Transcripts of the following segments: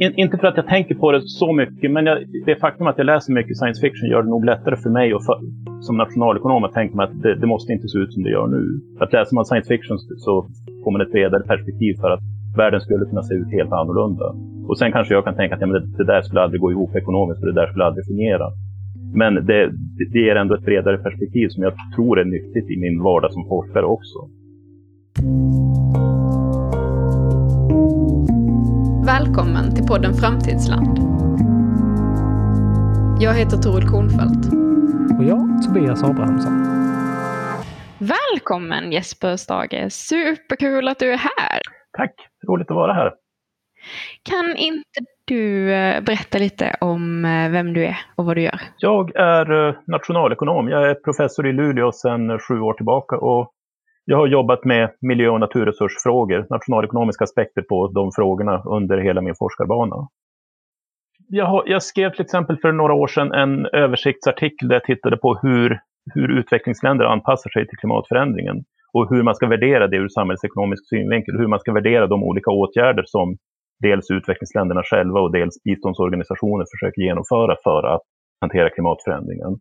inte för att jag tänker på det så mycket, men jag, det faktum att jag läser mycket science fiction gör det nog lättare för mig och för, som nationalekonom att tänka mig att det, det, måste inte se ut som det gör nu. Att läser man science fiction så får man ett bredare perspektiv för att världen skulle kunna se ut helt annorlunda. Och sen kanske jag kan tänka att ja, men det, det där skulle aldrig gå ihop ekonomiskt och det där skulle aldrig fungera. Men det, det ger ändå ett bredare perspektiv som jag tror är nyttigt i min vardag som forskare också. Välkommen till podden Framtidsland. Jag heter Toril Kornfeldt. Och jag, Tobias Abrahamsson. Välkommen Jesper Stage. Superkul att du är här. Tack, roligt att vara här. Kan inte du eh, berätta lite om eh, vem du är och vad du gör? Jag är eh, nationalekonom. Jag är professor i Luleå sedan sju år tillbaka och jag har jobbat med miljö och naturresursfrågor, nationalekonomiska aspekter på de frågorna under hela min forskarbana. Jag, har, jag, skrev till exempel för några år sedan en översiktsartikel där jag tittade på hur, hur utvecklingsländer anpassar sig till klimatförändringen och hur man ska värdera det ur samhällsekonomisk synvinkel, hur man ska värdera de olika åtgärder som dels utvecklingsländerna själva och dels biståndsorganisationer försöker genomföra för att hantera klimatförändringen.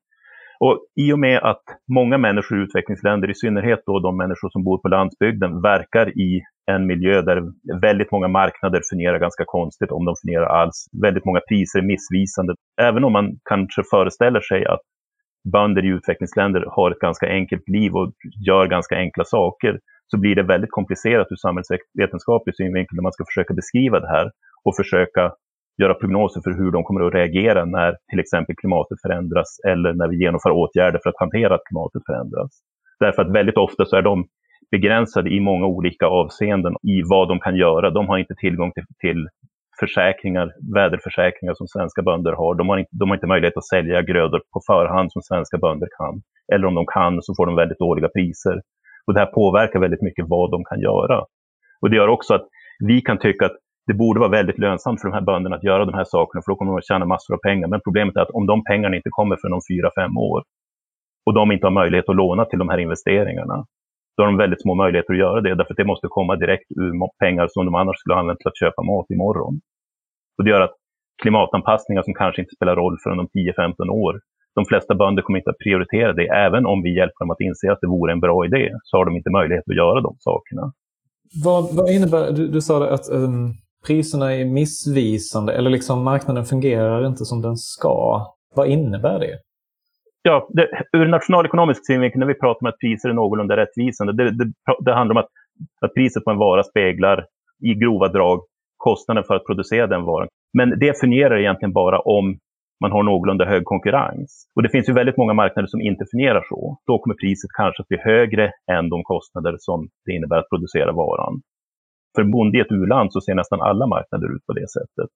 Och I och med att många människor i utvecklingsländer, i synnerhet då de människor som bor på landsbygden, verkar i en miljö där väldigt många marknader fungerar ganska konstigt, om de fungerar alls. Väldigt många priser är missvisande. Även om man kanske föreställer sig att bönder i utvecklingsländer har ett ganska enkelt liv och gör ganska enkla saker, så blir det väldigt komplicerat ur samhällsvetenskaplig synvinkel när man ska försöka beskriva det här och försöka göra prognoser för hur de kommer att reagera när till exempel klimatet förändras eller när vi genomför åtgärder för att hantera att klimatet förändras. Därför att väldigt ofta så är de begränsade i många olika avseenden i vad de kan göra. De har inte tillgång till, till försäkringar, väderförsäkringar som svenska bönder har. De har, inte, de har inte möjlighet att sälja grödor på förhand som svenska bönder kan. Eller om de kan så får de väldigt dåliga priser. Och det här påverkar väldigt mycket vad de kan göra. Och det gör också att vi kan tycka att det borde vara väldigt lönsamt för de här bönderna att göra de här sakerna, för då kommer de att tjäna massor av pengar. Men problemet är att om de pengarna inte kommer för om fyra, fem år och de inte har möjlighet att låna till de här investeringarna, då har de väldigt små möjligheter att göra det, därför att det måste komma direkt ur pengar som de annars skulle använt till att köpa mat imorgon. Och det gör att klimatanpassningar som kanske inte spelar roll förrän om 10-15 år, de flesta bönder kommer inte att prioritera det. Även om vi hjälper dem att inse att det vore en bra idé, så har de inte möjlighet att göra de sakerna. Vad, vad innebär, du, du sa att um, priserna är missvisande eller liksom marknaden fungerar inte som den ska. Vad innebär det? Ja, det, ur nationalekonomisk synvinkel när vi pratar om att priser är någorlunda rättvisande, det, det, det handlar om att, att priset på en vara speglar i grova drag kostnaden för att producera den varan. Men det fungerar egentligen bara om man har någorlunda hög konkurrens. Och det finns ju väldigt många marknader som inte fungerar så. Då kommer priset kanske att bli högre än de kostnader som det innebär att producera varan för en bonde i ett u-land så ser nästan alla marknader ut på det sättet.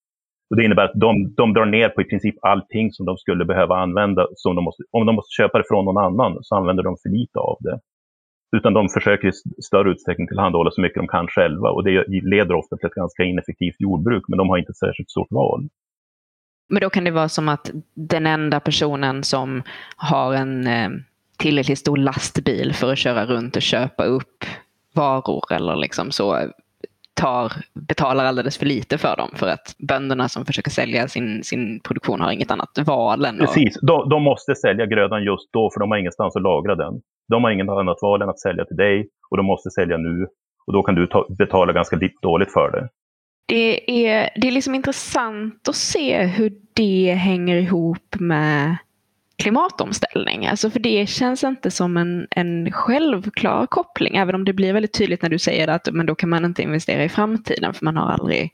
Och det innebär att de, de drar ner på i princip allting som de skulle behöva använda. Som de måste, om de måste köpa det från någon annan så använder de för lite av det. Utan de försöker i större utsträckning tillhandahålla så mycket de kan själva. Och det leder ofta till ett ganska ineffektivt jordbruk, men de har inte särskilt stort val. Men då kan det vara som att den enda personen som har en eh, tillräckligt stor lastbil för att köra runt och köpa upp varor eller liksom så tar, betalar alldeles för lite för dem för att bönderna som försöker sälja sin, sin produktion har inget annat val än Precis, de, de måste sälja grödan just då för de har ingenstans att lagra den. De har inget annat val än att sälja till dig och de måste sälja nu och då kan du ta, betala ganska dåligt för det. Det är, det är liksom intressant att se hur det hänger ihop med klimatomställning. Alltså för det känns inte som en, en självklar koppling, även om det blir väldigt tydligt när du säger att men då kan man inte investera i framtiden för man har aldrig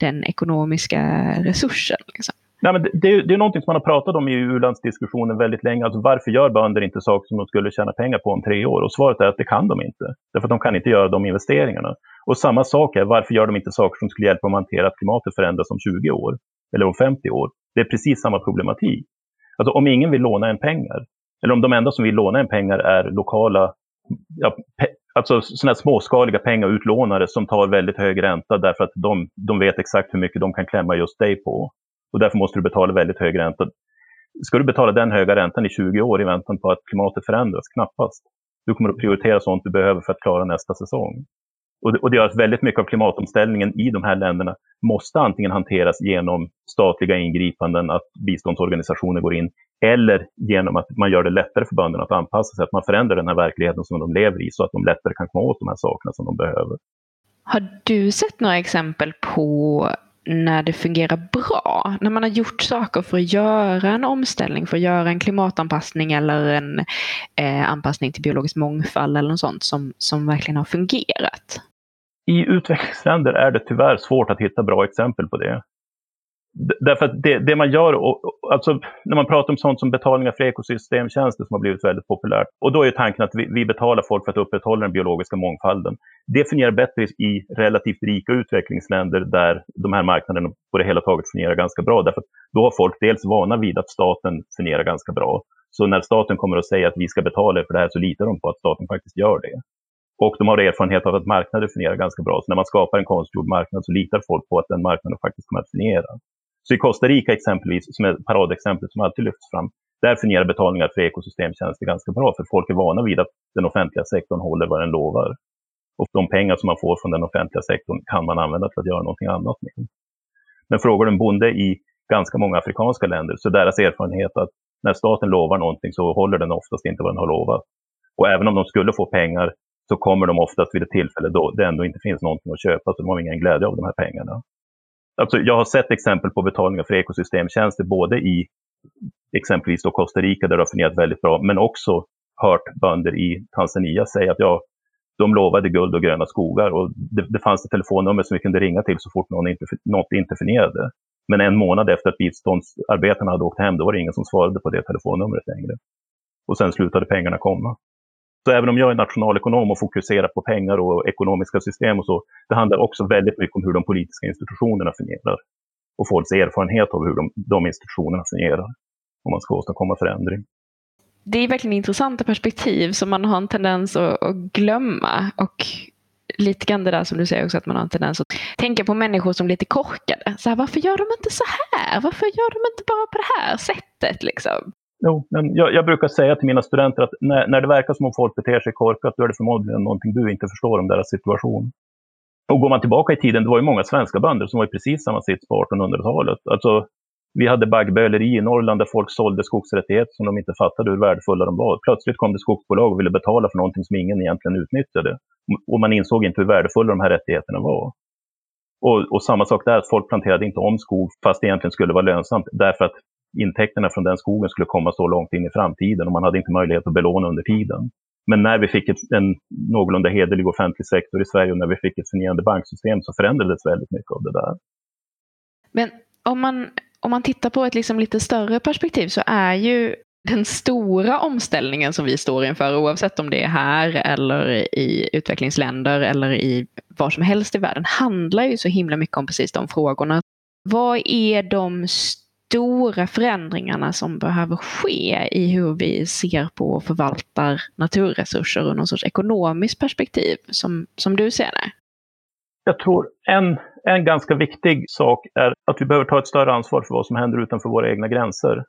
den ekonomiska resursen. Liksom. Nej, men det, det, är någonting som man har pratat om i u-landsdiskussionen väldigt länge. Alltså varför gör bönder inte saker som de skulle tjäna pengar på om tre år? Och svaret är att det kan de inte. Därför att de kan inte göra de investeringarna. Och samma sak är, varför gör de inte saker som skulle hjälpa dem att hantera att klimatet förändras om 20 år? Eller om 50 år? Det är precis samma problematik. Alltså om ingen vill låna en pengar, eller om de enda som vill låna en pengar är lokala, ja, pe, alltså sådana småskaliga pengautlånare som tar väldigt hög ränta därför att de, de vet exakt hur mycket de kan klämma just dig på. Och därför måste du betala väldigt hög ränta. Ska du betala den höga räntan i 20 år i väntan på att klimatet förändras? Knappast. Du kommer att prioritera sånt du behöver för att klara nästa säsong. Och det, och det gör att väldigt mycket av klimatomställningen i de här länderna måste antingen hanteras genom statliga ingripanden, att biståndsorganisationer går in, eller genom att man gör det lättare för bönderna att anpassa sig, att man förändrar den här verkligheten som de lever i så att de lättare kan komma åt de här sakerna som de behöver. Har du sett några exempel på när det fungerar bra? När man har gjort saker för att göra en omställning, för att göra en klimatanpassning eller en eh, anpassning till biologisk mångfald eller något sånt som, som verkligen har fungerat? I utvecklingsländer är det tyvärr svårt att hitta bra exempel på det. Därför att det, det, man gör, alltså när man pratar om sånt som betalningar för ekosystemtjänster som har blivit väldigt populärt, och då är tanken att vi, vi betalar folk för att upprätthålla den biologiska mångfalden. Det fungerar bättre i relativt rika utvecklingsländer där de här marknaderna på det hela taget fungerar ganska bra. Därför att då har folk dels vana vid att staten fungerar ganska bra. Så när staten kommer och säger att vi ska betala för det här så litar de på att staten faktiskt gör det. Och de har erfarenhet av att marknader fungerar ganska bra. Så när man skapar en konstgjord marknad så litar folk på att den marknaden faktiskt kommer att fungera. Så i Costa Rica exempelvis, som är paradexemplet som alltid lyfts fram, där fungerar betalningar för ekosystemtjänster ganska bra, för folk är vana vid att den offentliga sektorn håller vad den lovar. Och de pengar som man får från den offentliga sektorn kan man använda för att göra någonting annat med. Men frågar du en bonde i ganska många afrikanska länder så är deras erfarenhet att när staten lovar någonting så håller den oftast inte vad den har lovat. Och även om de skulle få pengar så kommer de oftast vid ett tillfälle då det ändå inte finns någonting att köpa, så de har ingen glädje av de här pengarna. Alltså, jag har sett exempel på betalningar för ekosystemtjänster både i exempelvis då Costa Rica där det har fungerat väldigt bra, men också hört bönder i Tanzania säga att ja, de lovade guld och gröna skogar och det, det fanns ett telefonnummer som vi kunde ringa till så fort någon inte, något inte fungerade. Men en månad efter att biståndsarbetarna hade åkt hem, då var det ingen som svarade på det telefonnumret längre. Och sen slutade pengarna komma. Så även om jag är nationalekonom och fokuserar på pengar och ekonomiska system och så, det handlar också väldigt mycket om hur de politiska institutionerna fungerar. Och folks erfarenhet av hur de, de institutionerna fungerar. Om man ska åstadkomma förändring. Det är verkligen intressanta perspektiv som man har en tendens att, att glömma. Och lite grann det där som du säger också att man har en tendens att tänka på människor som lite korkade. Så här, varför gör de inte så här? Varför gör de inte bara på det här sättet? Liksom? Jo, men jag, jag, brukar säga till mina studenter att när, när, det verkar som om folk beter sig korkat, då är det förmodligen någonting du inte förstår om deras situation. Och går man tillbaka i tiden, det var ju många svenska bönder som var i precis samma sits på 1800-talet. Alltså, vi hade baggböleri i Norrland där folk sålde skogsrättigheter som de inte fattade hur värdefulla de var. Plötsligt kom det skogsbolag och ville betala för någonting som ingen egentligen utnyttjade. Och man insåg inte hur värdefulla de här rättigheterna var. Och, och samma sak där, att folk planterade inte om skog fast det egentligen skulle vara lönsamt därför att intäkterna från den skogen skulle komma så långt in i framtiden och man hade inte möjlighet att belåna under tiden. Men när vi fick ett, en någorlunda hederlig offentlig sektor i Sverige och när vi fick ett fungerande banksystem så förändrades väldigt mycket av det där. Men om man, om man tittar på ett liksom lite större perspektiv så är ju den stora omställningen som vi står inför, oavsett om det är här eller i utvecklingsländer eller i var som helst i världen, handlar ju så himla mycket om precis de frågorna. Vad är de stora förändringarna som behöver ske i hur vi ser på och förvaltar naturresurser ur någon sorts ekonomiskt perspektiv, som, som du ser det? Jag tror en, en ganska viktig sak är att vi behöver ta ett större ansvar för vad som händer utanför våra egna gränser.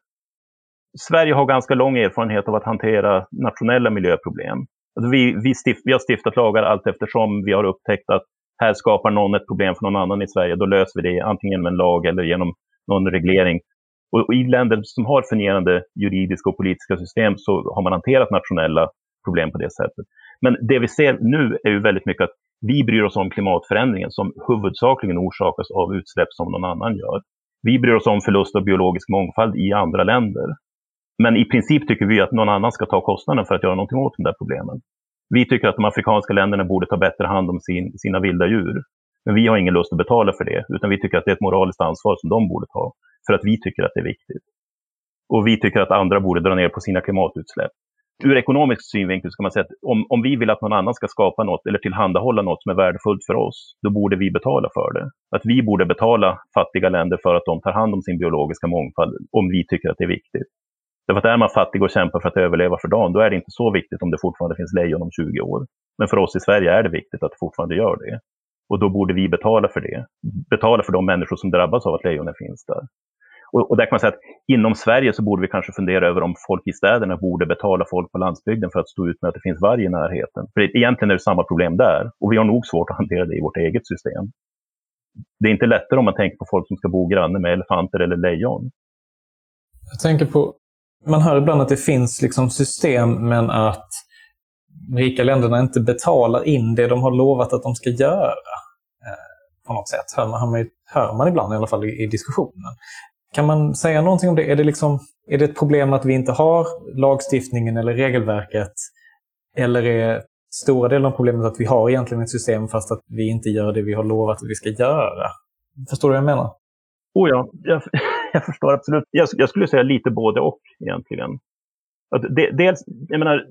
Sverige har ganska lång erfarenhet av att hantera nationella miljöproblem. Alltså vi, vi, stift, vi har stiftat lagar allt eftersom vi har upptäckt att här skapar någon ett problem för någon annan i Sverige. Då löser vi det antingen med en lag eller genom någon reglering. Och I länder som har fungerande juridiska och politiska system så har man hanterat nationella problem på det sättet. Men det vi ser nu är ju väldigt mycket att vi bryr oss om klimatförändringen som huvudsakligen orsakas av utsläpp som någon annan gör. Vi bryr oss om förlust av biologisk mångfald i andra länder. Men i princip tycker vi att någon annan ska ta kostnaden för att göra någonting åt de där problemen. Vi tycker att de afrikanska länderna borde ta bättre hand om sin, sina vilda djur. Men vi har ingen lust att betala för det, utan vi tycker att det är ett moraliskt ansvar som de borde ta för att vi tycker att det är viktigt. Och vi tycker att andra borde dra ner på sina klimatutsläpp. Ur ekonomisk synvinkel ska man säga att om, om vi vill att någon annan ska skapa något eller tillhandahålla något som är värdefullt för oss, då borde vi betala för det. Att vi borde betala fattiga länder för att de tar hand om sin biologiska mångfald, om vi tycker att det är viktigt. Därför att är man fattig och kämpar för att överleva för dagen, då är det inte så viktigt om det fortfarande finns lejon om 20 år. Men för oss i Sverige är det viktigt att det fortfarande gör det. Och då borde vi betala för det. Betala för de människor som drabbas av att lejonen finns där. Och, och där kan man säga att inom Sverige så borde vi kanske fundera över om folk i städerna borde betala folk på landsbygden för att stå ut med att det finns varg i närheten. För egentligen är det samma problem där och vi har nog svårt att hantera det i vårt eget system. det är inte lättare om man tänker på folk som ska bo granne med elefanter eller lejon. Jag tänker på, man hör ibland att det finns liksom system men att de rika länderna inte betalar in det de har lovat att de ska göra. Eh, på något sätt, hör man, hör man, hör man ibland i alla fall i, i diskussionen. Kan man säga någonting om det? Är det, liksom, är det ett problem att vi inte har lagstiftningen eller regelverket? Eller är stora delen av problemet att vi har egentligen ett system fast att vi inte gör det vi har lovat att vi ska göra? Förstår du vad jag menar? Oh ja, jag, jag förstår absolut. Jag, jag, skulle säga lite både och egentligen. Att de, dels, jag menar,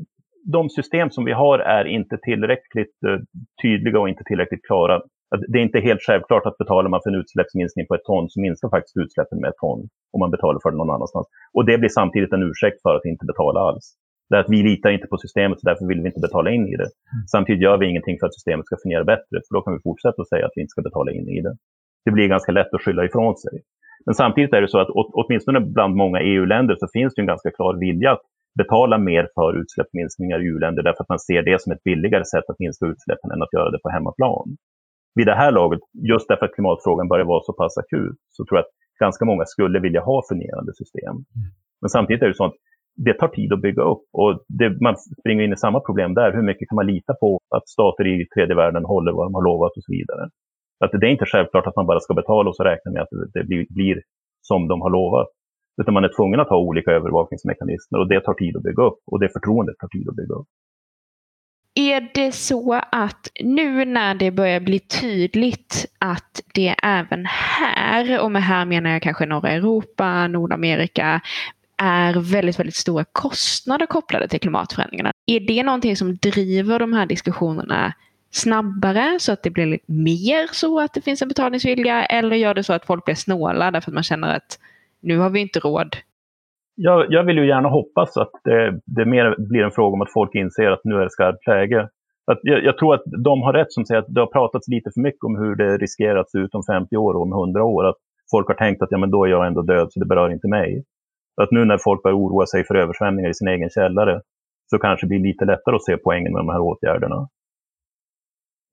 de system som vi har är inte tillräckligt uh, tydliga och inte tillräckligt klara det är inte helt självklart att betalar man för en utsläppsminskning på ett ton så minskar faktiskt utsläppen med ett ton om man betalar för det någon annanstans. Och det blir samtidigt en ursäkt för att inte betala alls. Det är att vi litar inte på systemet så därför vill vi inte betala in i det. Mm. Samtidigt gör vi ingenting för att systemet ska fungera bättre för då kan vi fortsätta att säga att vi inte ska betala in i det. Det blir ganska lätt att skylla ifrån sig. Men samtidigt är det så att åtminstone bland många EU-länder så finns det en ganska klar vilja att betala mer för utsläppsminskningar i EU-länder därför att man ser det som ett billigare sätt att minska utsläppen än att göra det på hemmaplan vid det här laget, just därför att klimatfrågan börjar vara så pass akut, så tror jag att ganska många skulle vilja ha fungerande system. Mm. Men samtidigt är det så att det tar tid att bygga upp och det, man springer in i samma problem där. Hur mycket kan man lita på att stater i tredje världen håller vad de har lovat och så vidare? Att det är inte självklart att man bara ska betala och så räkna med att det blir, blir som de har lovat. Utan man är tvungen att ha olika övervakningsmekanismer och det tar tid att bygga upp och det förtroendet tar tid att bygga upp. Är det så att nu när det börjar bli tydligt att det även här, och med här menar jag kanske norra Europa, Nordamerika, är väldigt, väldigt stora kostnader kopplade till klimatförändringarna. Är det någonting som driver de här diskussionerna snabbare så att det blir mer så att det finns en betalningsvilja eller gör det så att folk blir snåla därför att man känner att nu har vi inte råd jag, jag, vill ju gärna hoppas att det, det mer blir en fråga om att folk inser att nu är det skarpt läge. Att jag, jag, tror att de har rätt som säger att det har pratats lite för mycket om hur det riskerar att se ut om 50 år och om 100 år. Att folk har tänkt att ja, men då är jag ändå död så det berör inte mig. Att nu när folk börjar oroa sig för översvämningar i sin egen källare så kanske det blir lite lättare att se poängen med de här åtgärderna.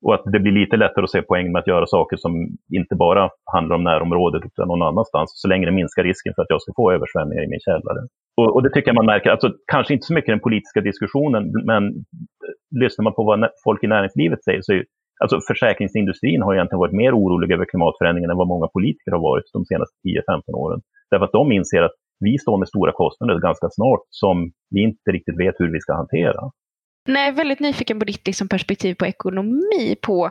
Och att det blir lite lättare att se poäng med att göra saker som inte bara handlar om närområdet utan någon annanstans, så länge det minskar risken för att jag ska få översvämningar i min källare. Och, och det tycker jag man märker, alltså, kanske inte så mycket den politiska diskussionen, men eh, lyssnar man på vad folk i näringslivet säger så är Alltså försäkringsindustrin har egentligen varit mer orolig över klimatförändringen än vad många politiker har varit de senaste 10-15 åren. Därför att de inser att vi står med stora kostnader ganska snart som vi inte riktigt vet hur vi ska hantera. Nej, jag är väldigt nyfiken på ditt liksom, perspektiv på ekonomi på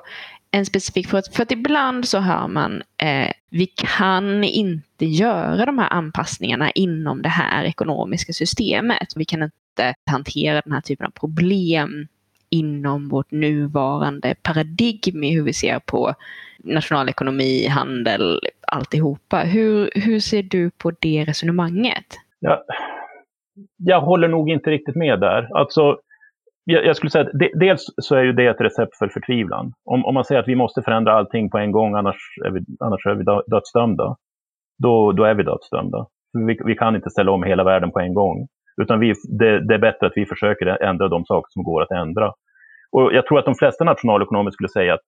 en specifik fråga. För att ibland så hör man eh, vi kan inte göra de här anpassningarna inom det här ekonomiska systemet. Vi kan inte hantera den här typen av problem inom vårt nuvarande paradigm i hur vi ser på nationalekonomi, handel, alltihopa. Hur, hur ser du på det resonemanget? Ja, jag håller nog inte riktigt med där. Alltså, jag skulle säga att dels så är ju det ett recept för förtvivlan. Om, om man säger att vi måste förändra allting på en gång, annars är vi, annars är vi dödsdömda. Då, då är vi dödsdömda. Vi, vi kan inte ställa om hela världen på en gång. Utan vi, det, det, är bättre att vi försöker ändra de saker som går att ändra. Och jag tror att de flesta nationalekonomer skulle säga att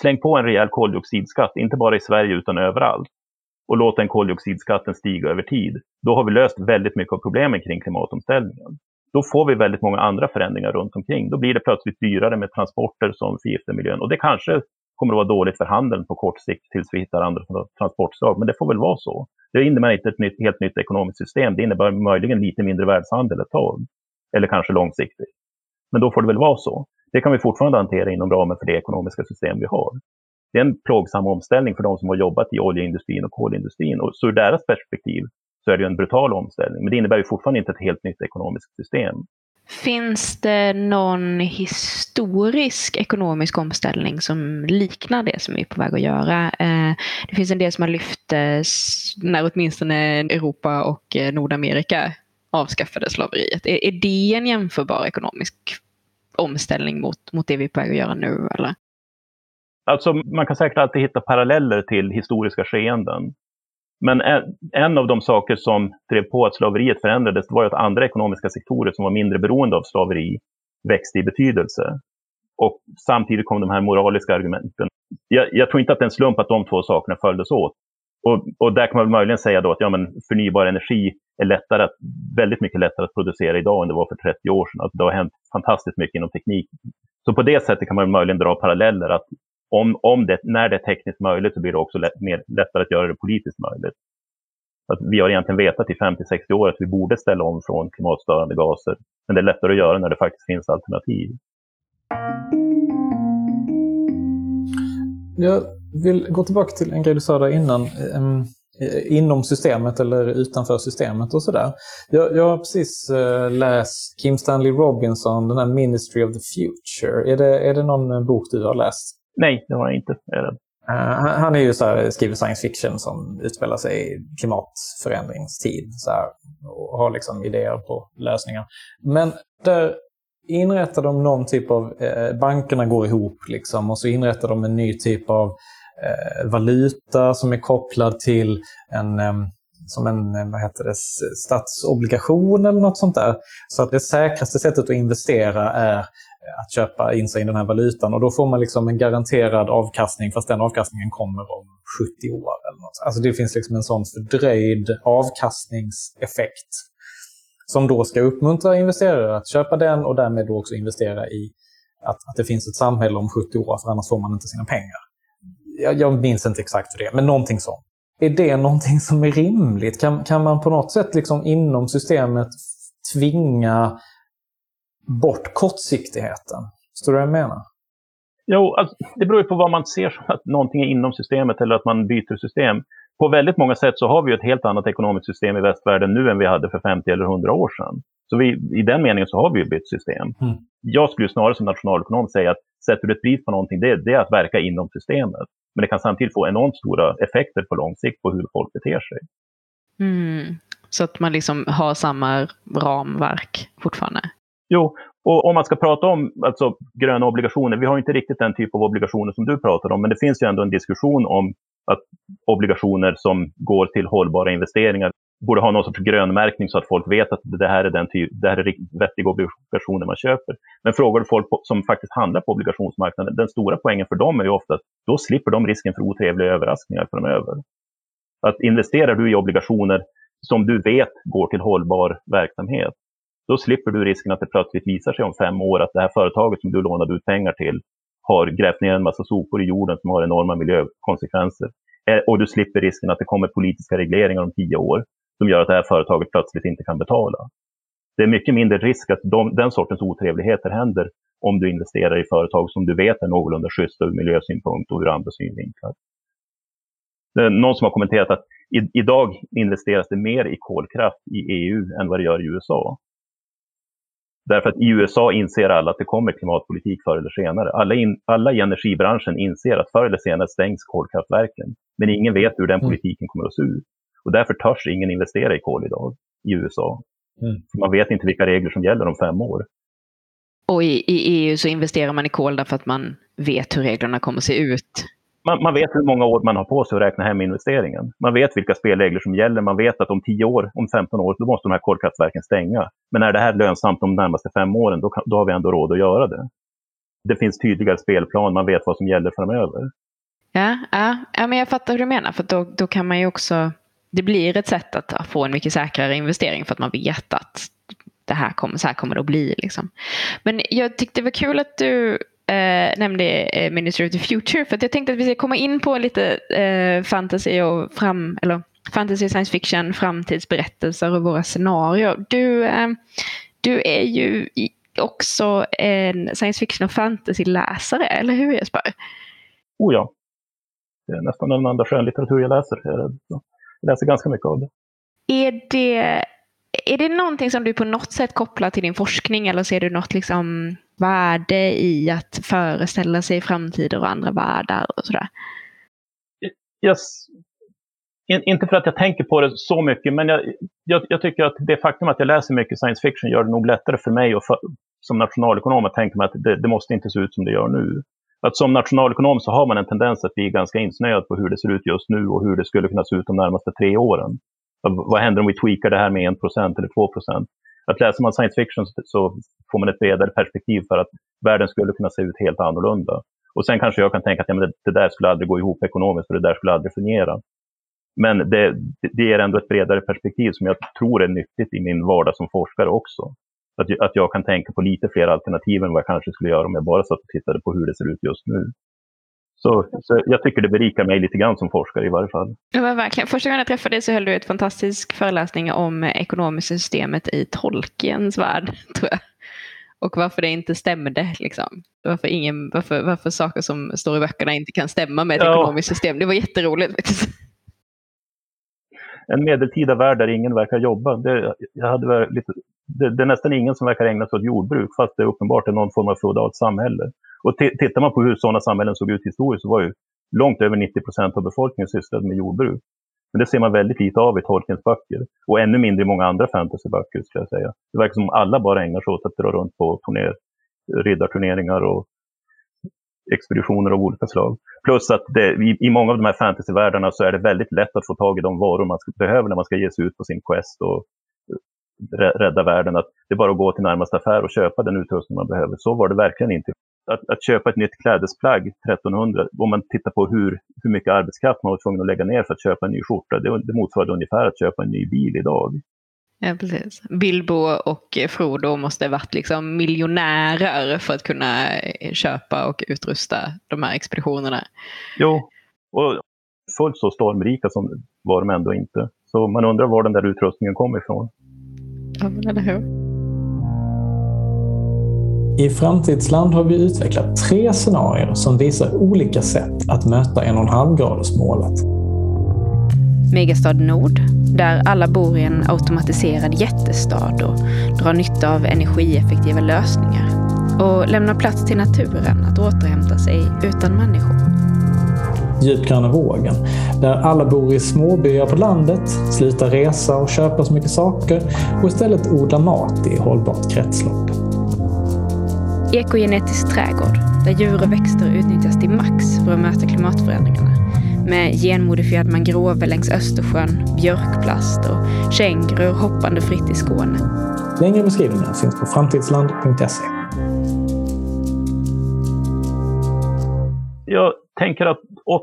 släng på en rejäl koldioxidskatt, inte bara i Sverige utan överallt. Och låt den koldioxidskatten stiga över tid. Då har vi löst väldigt mycket av problemen kring klimatomställningen då får vi väldigt många andra förändringar runt omkring. Då blir det plötsligt dyrare med transporter som förgiftar miljön. Och det kanske kommer att vara dåligt för handeln på kort sikt tills vi hittar andra transportslag. Men det får väl vara så. Det innebär inte ett nytt, helt nytt ekonomiskt system. Det innebär möjligen lite mindre världshandel ett tag. Eller kanske långsiktigt. Men då får det väl vara så. Det kan vi fortfarande hantera inom ramen för det ekonomiska system vi har. Det är en plågsam omställning för de som har jobbat i oljeindustrin och kolindustrin. Och så ur deras perspektiv så är det en brutal omställning. Men det innebär ju fortfarande inte ett helt nytt ekonomiskt system. Finns det någon historisk ekonomisk omställning som liknar det som vi är på väg att göra? Eh, det finns en del som har lyft när åtminstone Europa och eh, Nordamerika avskaffade slaveriet. Är det en jämförbar ekonomisk omställning mot, mot det vi är på väg att göra nu? Eller? Alltså, man kan säkert alltid hitta paralleller till historiska skeenden. Men en av de saker som drev på att slaveriet förändrades var att andra ekonomiska sektorer som var mindre beroende av slaveri växte i betydelse. Och samtidigt kom de här moraliska argumenten. jag, jag, tror inte att det är en slump att de två sakerna följdes åt. Och, och där kan man möjligen säga då att ja, men förnybar energi är lättare att, väldigt mycket lättare att producera idag än det var för 30 år sedan. Alltså det har hänt fantastiskt mycket inom teknik. Så på det sättet kan man möjligen dra paralleller att om, om det, när det är tekniskt möjligt så blir det också lätt, mer, lättare att göra det politiskt möjligt. Att vi har egentligen vetat i 50-60 år att vi borde ställa om från klimatstörande gaser. Men det är lättare att göra när det faktiskt finns alternativ. Jag vill gå tillbaka till en grej du sa där innan. Um, inom systemet eller utanför systemet och sådär. Jag, jag har precis eh, läst Kim Stanley Robinson, den här Ministry of the Future. Är det, är det någon eh, bok du har läst? Nej, det har jag inte. Är. Uh, han är ju så här, skriver science fiction som utspelar sig i klimatförändringstid så här, och har liksom idéer på lösningar. Men där inrättar de någon typ av, eh, bankerna går ihop liksom och så inrättar de en ny typ av eh, valuta som är kopplad till en, eh, som en vad heter det, statsobligation eller något sånt där. Så att det säkraste sättet att investera är Eh, att köpa in sig i den här valutan och då får man liksom en garanterad avkastning fast den avkastningen kommer om 70 år. Eller något. Alltså det finns liksom en sån fördröjd avkastningseffekt som då ska uppmuntra investerare att köpa den och därmed då också investera i att, att det finns ett samhälle om 70 år, för annars får man inte sina pengar. Jag, jag minns inte exakt för det, men någonting sånt. Är det någonting som är rimligt? Kan, kan man på något sätt liksom inom systemet tvinga bort kortsiktigheten? Förstår du vad jag menar? Jo, alltså, det beror ju på vad man ser som att någonting är inom systemet eller att man byter system på väldigt många sätt så har vi ett helt annat ekonomiskt system i västvärlden nu än vi hade för 50 eller 100 år sedan. Så vi, i den meningen så har vi ju bytt system. Mm. Jag skulle snarare som nationalekonom säga att sätter du ett pris på någonting, det, det är att verka inom systemet. Men det kan samtidigt få enormt stora effekter på lång sikt på hur folk beter sig. Mm. Så att man liksom har samma ramverk fortfarande? Jo, och om man ska prata om alltså, gröna obligationer, vi har inte riktigt den typ av obligationer som du pratar om, men det finns ju ändå en diskussion om att obligationer som går till hållbara investeringar borde ha någon sorts grönmärkning så att folk vet att det här är den typ, det här är vettiga obligationer man köper. Men frågar du folk som faktiskt handlar på obligationsmarknaden, den stora poängen för dem är ju ofta att då slipper de risken för otrevliga överraskningar framöver. Att investerar du i obligationer som du vet går till hållbar verksamhet, då slipper du risken att det plötsligt visar sig om fem år att det här företaget som du lånade ut pengar till har grävt ner en massa sopor i jorden som har enorma miljökonsekvenser. Eh, och du slipper risken att det kommer politiska regleringar om tio år som gör att det här företaget plötsligt inte kan betala. Det är mycket mindre risk att de, den sortens otrevligheter händer om du investerar i företag som du vet är någorlunda schyssta ur miljösynpunkt och ur andra synvinklar. Det är någon som har kommenterat att i, idag investeras det mer i kolkraft i EU än vad det gör i USA. Därför att i USA inser alla att det kommer klimatpolitik förr eller senare. Alla, in, alla i energibranschen inser att förr eller senare stängs kolkraftverken. Men ingen vet hur den mm. politiken kommer att se ut. Och därför törs ingen investera i kol idag i USA. Mm. Man vet inte vilka regler som gäller om fem år. Och i, i EU så investerar man i kol därför att man vet hur reglerna kommer att se ut man, man, vet hur många år man har på sig att räkna hem investeringen. Man vet vilka spelregler som gäller. Man vet att om 10 år, om 15 år, då måste de här kolkraftverken stänga. Men är det här lönsamt de närmaste fem åren, då, kan, då har vi ändå råd att göra det. Det finns tydligare spelplan, man vet vad som gäller framöver. Ja, ja, ja men jag fattar hur du menar. För då, då kan man ju också... Det blir ett sätt att få en mycket säkrare investering för att man vet att det här kommer, så här kommer det att bli. Liksom. Men jag tyckte det var kul att du eh, nämnde eh, Ministry of the Future. För jag tänkte att vi ska komma in på lite eh, fantasy och fram, eller fantasy science fiction, framtidsberättelser och våra scenarier. Du, eh, du är ju också en science fiction och fantasy-läsare, eller hur Jesper? Oh ja. Det är nästan den enda skönlitteratur jag läser. Jag läser ganska mycket av det. Är det, är det någonting som du på något sätt kopplar till din forskning eller ser du något liksom värde i att föreställa sig framtider och andra världar och sådär? Yes. In, inte för att jag tänker på det så mycket, men jag, jag, jag, tycker att det faktum att jag läser mycket science fiction gör det nog lättare för mig och för, som nationalekonom att tänka mig att det, det, måste inte se ut som det gör nu. Att som nationalekonom så har man en tendens att bli ganska insnöad på hur det ser ut just nu och hur det skulle kunna se ut de närmaste tre åren. Vad händer om vi tweakar det här med 1% eller 2 att läser man science fiction så får man ett bredare perspektiv för att världen skulle kunna se ut helt annorlunda. Och sen kanske jag kan tänka att ja, men det, det där skulle aldrig gå ihop ekonomiskt, för det där skulle aldrig fungera. Men det, det ger ändå ett bredare perspektiv som jag tror är nyttigt i min vardag som forskare också. Att, att jag kan tänka på lite fler alternativ än vad jag kanske skulle göra om jag bara satt och tittade på hur det ser ut just nu. Så, så, jag tycker det berikar mig lite grann som forskare i varje fall. Ja, verkligen. Första gången jag träffade dig så höll du ett fantastisk föreläsning om ekonomiska systemet i Tolkiens värld, tror jag. Och varför det inte stämde. Liksom. Varför, ingen, varför, varför saker som står i böckerna inte kan stämma med ett ja. ekonomiskt system. Det var jätteroligt faktiskt. En medeltida värld där ingen verkar jobba. Det, jag hade lite, det, det, är nästan ingen som verkar ägna sig åt jordbruk fast det är uppenbart är någon form av feodalt samhälle. Och tittar man på hur sådana samhällen såg ut historiskt så var ju långt över 90 procent av befolkningen sysslade med jordbruk. Men det ser man väldigt lite av i Tolkiens böcker. Och ännu mindre i många andra fantasyböcker skulle jag säga. Det verkar som alla bara ägnar sig åt att dra runt på turner, riddarturneringar och expeditioner av olika slag. Plus att det, i, i, många av de här fantasyvärldarna så är det väldigt lätt att få tag i de varor man behöver när man ska ge sig ut på sin quest och rädda världen. Att det är bara att gå till närmaste affär och köpa den utrustning man behöver. Så var det verkligen inte att, att, köpa ett nytt klädesplagg 1300, om man tittar på hur, hur mycket arbetskraft man var tvungen att lägga ner för att köpa en ny skjorta, det, det motsvarade ungefär att köpa en ny bil idag. Ja, precis. Bilbo och Frodo måste ha varit liksom miljonärer för att kunna eh, köpa och utrusta de här expeditionerna. Jo, och fullt så stormrika som var de ändå inte. Så man undrar var den där utrustningen kom ifrån. Ja, men eller hur. I Framtidsland har vi utvecklat tre scenarier som visar olika sätt att möta 1,5-gradersmålet. Megastad Nord, där alla bor i en automatiserad jättestad och drar nytta av energieffektiva lösningar och lämnar plats till naturen att återhämta sig utan människor. Djupgröna vågen, där alla bor i småbyar på landet, slutar resa och köpa så mycket saker och istället odlar mat i hållbart kretslopp. Ekogenetisk trädgård, där djur och växter utnyttjas till max för att möta klimatförändringarna. Med genmodifierad mangrove längs Östersjön, björkplast och kängurur hoppande fritt i Skåne. Längre beskrivningar finns på framtidsland.se. Jag tänker att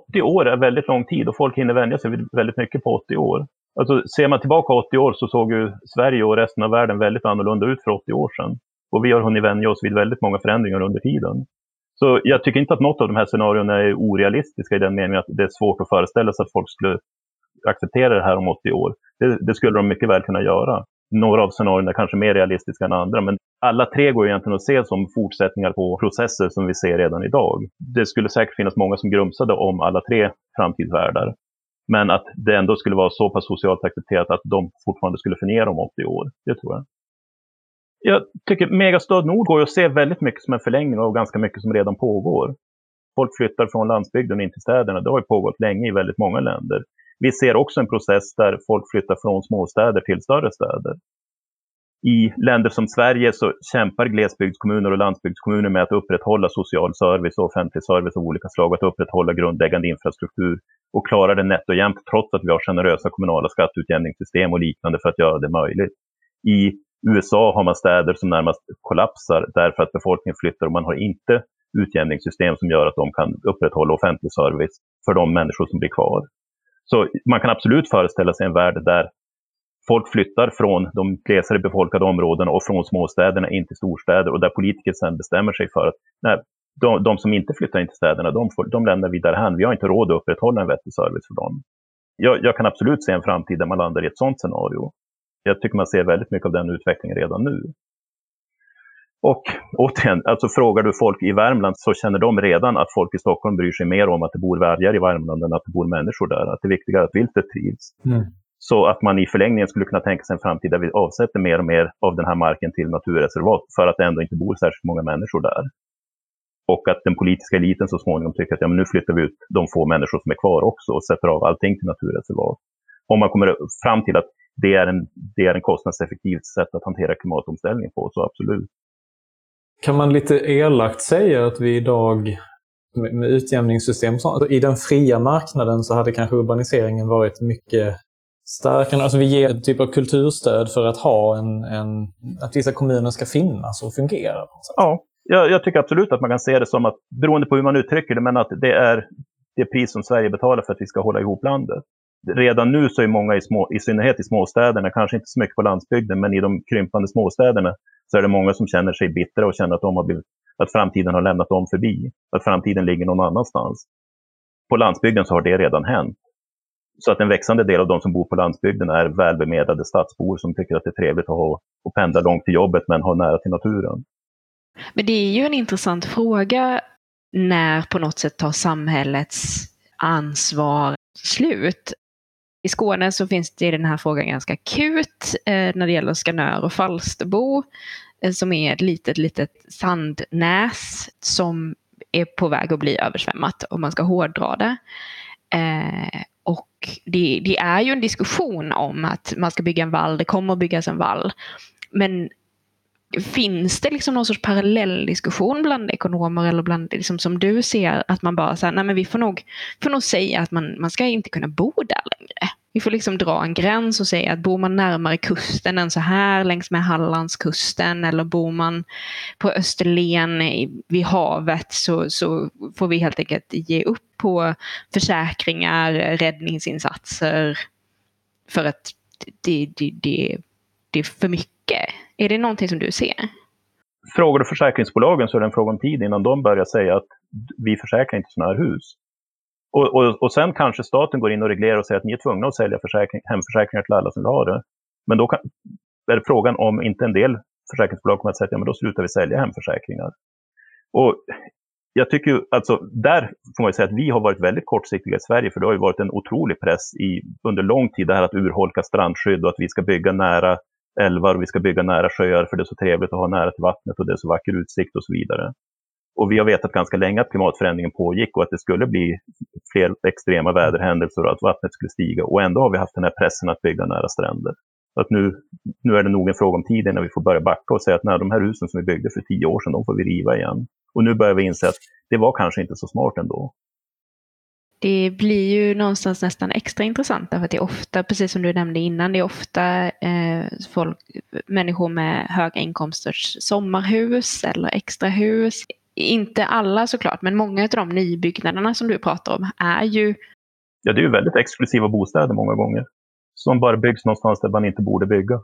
80 år är väldigt lång tid och folk hinner vänja sig väldigt mycket på 80 år. Alltså, ser man tillbaka 80 år så såg ju Sverige och resten av världen väldigt annorlunda ut för 80 år sedan. Och vi har hunnit vänja oss vid väldigt många förändringar under tiden. Så jag tycker inte att något av de här scenarierna är orealistiska i den meningen att det är svårt att föreställa sig att folk skulle acceptera det här om 80 år. Det, det skulle de mycket väl kunna göra. Några av scenarierna är kanske mer realistiska än andra, men alla tre går egentligen att se som fortsättningar på processer som vi ser redan idag. Det skulle säkert finnas många som grumsade om alla tre framtidsvärldar. Men att det ändå skulle vara så pass socialt accepterat att de fortfarande skulle fungera om 80 år, det tror jag jag tycker Megastad Nord går att se väldigt mycket som en förlängning av ganska mycket som redan pågår. Folk flyttar från landsbygden in till städerna. Det har ju pågått länge i väldigt många länder. Vi ser också en process där folk flyttar från småstäder till större städer. I länder som Sverige så kämpar glesbygdskommuner och landsbygdskommuner med att upprätthålla social service och offentlig service av olika slag, att upprätthålla grundläggande infrastruktur och klara det nätt och jämnt trots att vi har generösa kommunala skatteutjämningssystem och liknande för att göra det möjligt. I USA har man städer som närmast kollapsar därför att befolkningen flyttar och man har inte utjämningssystem som gör att de kan upprätthålla offentlig service för de människor som blir kvar. Så man kan absolut föreställa sig en värld där folk flyttar från de glesare befolkade områdena och från småstäderna in till storstäder och där politiker sedan bestämmer sig för att nej, de, de som inte flyttar in till städerna, de, får, de lämnar vi därhän. Vi har inte råd att upprätthålla en vettig service för dem. Jag, jag kan absolut se en framtid där man landar i ett sådant scenario jag tycker man ser väldigt mycket av den utvecklingen redan nu. Och återigen, alltså frågar du folk i Värmland så känner de redan att folk i Stockholm bryr sig mer om att det bor vargar i Värmland än att det bor människor där. Att det är viktigare att viltet trivs. Mm. Så att man i förlängningen skulle kunna tänka sig en framtid där vi avsätter mer och mer av den här marken till naturreservat för att det ändå inte bor särskilt många människor där. Och att den politiska eliten så småningom tycker att ja, men nu flyttar vi ut de få människor som är kvar också och sätter av allting till naturreservat. Om man kommer fram till att det är, en, det är en kostnadseffektivt sätt att hantera klimatomställningen på, så absolut. Kan man lite elakt säga att vi idag med utjämningssystem, i den fria marknaden så hade kanske urbaniseringen varit mycket starkare. Alltså vi ger en typ av kulturstöd för att ha en, en att vissa kommuner ska finnas och fungera. Ja, jag, jag, tycker absolut att man kan se det som att, beroende på hur man uttrycker det, men att det är det pris som Sverige betalar för att vi ska hålla ihop landet. Redan nu så är många, i, små, i synnerhet i småstäderna, kanske inte så mycket på landsbygden, men i de krympande småstäderna, så är det många som känner sig bittra och känner att, de har blivit, att framtiden har lämnat dem förbi. Att framtiden ligger någon annanstans. På landsbygden så har det redan hänt. Så att en växande del av de som bor på landsbygden är välbemedlade stadsbor som tycker att det är trevligt att ha, att pendla långt till jobbet men ha nära till naturen. Men det är ju en intressant fråga när på något sätt tar samhällets ansvar slut. I Skåne så finns det i den här frågan ganska akut eh, när det gäller Skanör och Falsterbo eh, som är ett litet, litet sandnäs som är på väg att bli översvämmat om man ska hårdra det. Eh, och det, det, är ju en diskussion om att man ska bygga en vall, det kommer att byggas en vall. Men finns det liksom någon sorts parallell diskussion bland ekonomer eller bland, liksom, som du ser, att man bara säger nej men vi får nog, får nog säga att man, man ska inte kunna bo där längre. Vi får liksom dra en gräns och säga att bor man närmare kusten än så här längs med Hallandskusten eller bor man på Österlen vid havet så, så får vi helt enkelt ge upp på försäkringar, räddningsinsatser för att det, det, det, det är för mycket. Är det någonting som du ser? Frågar du försäkringsbolagen så är det en fråga om tid innan de börjar säga att vi försäkrar inte sådana här hus. Och, och, och sen kanske staten går in och reglerar och säger att ni är tvungna att sälja försäkring, hemförsäkringar till alla som vill ha det. Men då kan, är det frågan om inte en del försäkringsbolag kommer att säga att ja, men då slutar vi sälja hemförsäkringar. Och jag tycker alltså, där får man säga att vi har varit väldigt kortsiktiga i Sverige, för det har ju varit en otrolig press i, under lång tid, det här att urholka strandskydd och att vi ska bygga nära älvar och vi ska bygga nära sjöar för det är så trevligt att ha nära till vattnet och det är så vacker utsikt och så vidare. Och vi har vetat ganska länge att klimatförändringen pågick och att det skulle bli fler extrema väderhändelser och att vattnet skulle stiga. Och ändå har vi haft den här pressen att bygga nära stränder. Att nu, nu är det nog en fråga om tid innan vi får börja backa och säga att när de här husen som vi byggde för tio år sedan, de får vi riva igen. Och nu börjar vi inse att det var kanske inte så smart ändå. Det blir ju någonstans nästan extra intressant därför att det är ofta, precis som du nämnde innan, det är ofta eh, folk, människor med höga inkomsters sommarhus eller extrahus. Inte alla såklart, men många av de nybyggnaderna som du pratar om är ju... Ja, det är ju väldigt exklusiva bostäder många gånger. Som bara byggs någonstans där man inte borde bygga.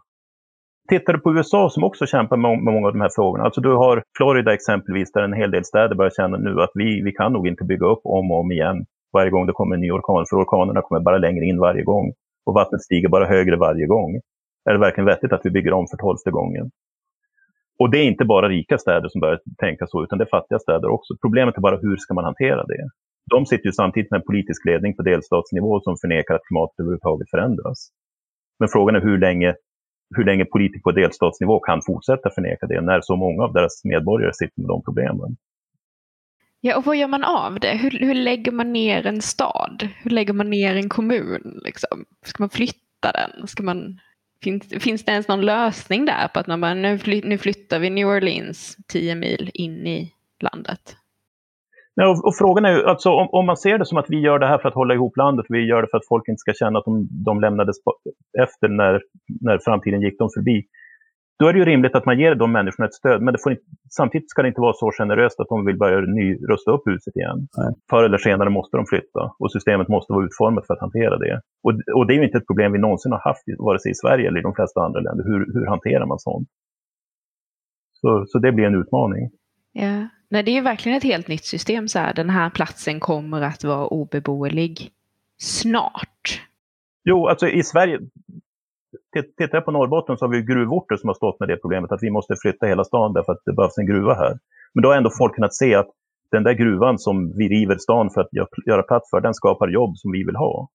Tittar du på USA som också kämpar med, många av de här frågorna. Alltså du har Florida exempelvis där en hel del städer börjar känna nu att vi, vi kan nog inte bygga upp om och om igen varje gång det kommer en ny orkan. För orkanerna kommer bara längre in varje gång. Och vattnet stiger bara högre varje gång. Är det verkligen vettigt att vi bygger om för tolfte gången? Och det är inte bara rika städer som börjar tänka så, utan det är fattiga städer också. Problemet är bara hur ska man hantera det? De sitter ju samtidigt med en politisk ledning på delstatsnivå som förnekar att klimatet överhuvudtaget förändras. Men frågan är hur länge, hur länge politiker på delstatsnivå kan fortsätta förneka det när så många av deras medborgare sitter med de problemen. Ja, och vad gör man av det? Hur, hur lägger man ner en stad? Hur lägger man ner en kommun? Liksom? Ska man flytta den? Ska man Finns, finns det ens någon lösning där på att man bara, nu, fly, nu flyttar vi New Orleans tio mil in i landet? Ja, och, och, frågan är ju, alltså, om, om, man ser det som att vi gör det här för att hålla ihop landet, vi gör det för att folk inte ska känna att de, de lämnades efter när, när framtiden gick dem förbi. Då är det ju rimligt att man ger de människorna ett stöd, men det får inte, samtidigt ska det inte vara så generöst att de vill börja ny, rusta upp huset igen. Nej. Förr eller senare måste de flytta och systemet måste vara utformat för att hantera det. Och, och det är ju inte ett problem vi någonsin har haft, vare sig i Sverige eller i de flesta andra länder. Hur, hur hanterar man sånt? Så, så det blir en utmaning. Ja, Nej, det är ju verkligen ett helt nytt system. Så här. Den här platsen kommer att vara obeboelig snart. Jo, alltså i Sverige, tittar jag på Norrbotten så har vi gruvorter som har stått med det problemet att vi måste flytta hela stan därför att det behövs en gruva här. Men då har ändå folk kunnat se att den där gruvan som vi river stan för att göra plats för, den skapar jobb som vi vill ha.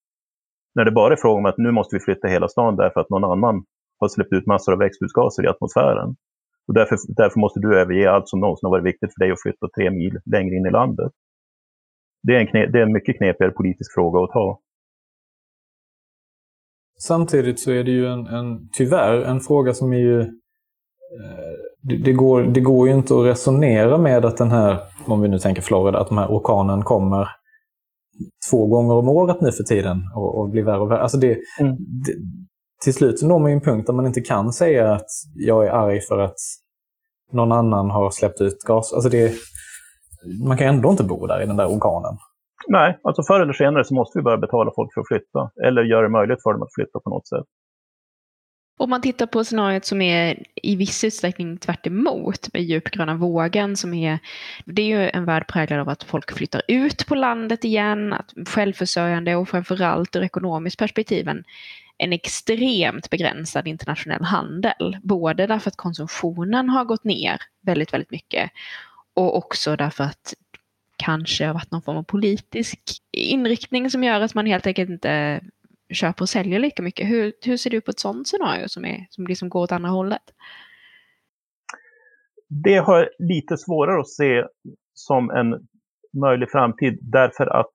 När det bara är fråga om att nu måste vi flytta hela stan därför att någon annan har släppt ut massor av växthusgaser i atmosfären. Och därför, därför måste du överge allt som någonsin har varit viktigt för dig att flytta tre mil längre in i landet. Det är en, kne, det är en mycket knepigare politisk fråga att ta. Samtidigt så är det ju en, en tyvärr en fråga som är ju... Eh, det, det, går, det går ju inte att resonera med att den här, om vi nu tänker Florida, att den här orkanen kommer två gånger om året nu för tiden och, och blir värre och värre. Alltså det, mm. det, till slut så når man ju en punkt där man inte kan säga att jag är arg för att någon annan har släppt ut gas. Alltså det, man kan ändå inte bo där i den där organen. Nej, alltså förr eller senare så måste vi börja betala folk för att flytta. Eller göra det möjligt för dem att flytta på något sätt. Om man tittar på scenariot som är i viss utsträckning tvärt emot med djupgröna vågen som är, det är ju en värld präglad av att folk flyttar ut på landet igen, att självförsörjande och framförallt ur ekonomiskt perspektiv en, en extremt begränsad internationell handel. Både därför att konsumtionen har gått ner väldigt, väldigt mycket och också därför att kanske har varit någon form av politisk inriktning som gör att man helt enkelt inte köper och säljer lika mycket. Hur, hur ser du på ett sådant scenario som, är, som liksom går åt andra hållet? Det har jag lite svårare att se som en möjlig framtid därför att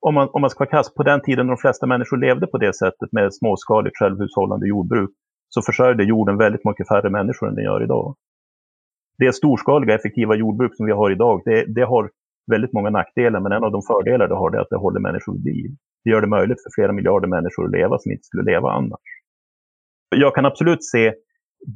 om man, om man ska vara krass, på den tiden de flesta människor levde på det sättet med småskaligt självhushållande jordbruk så försörjde jorden väldigt mycket färre människor än den gör idag. Det storskaliga effektiva jordbruk som vi har idag, det, det har väldigt många nackdelar, men en av de fördelar det har är att det håller människor vid liv. Det gör det möjligt för flera miljarder människor att leva som inte skulle leva annars. Jag kan absolut se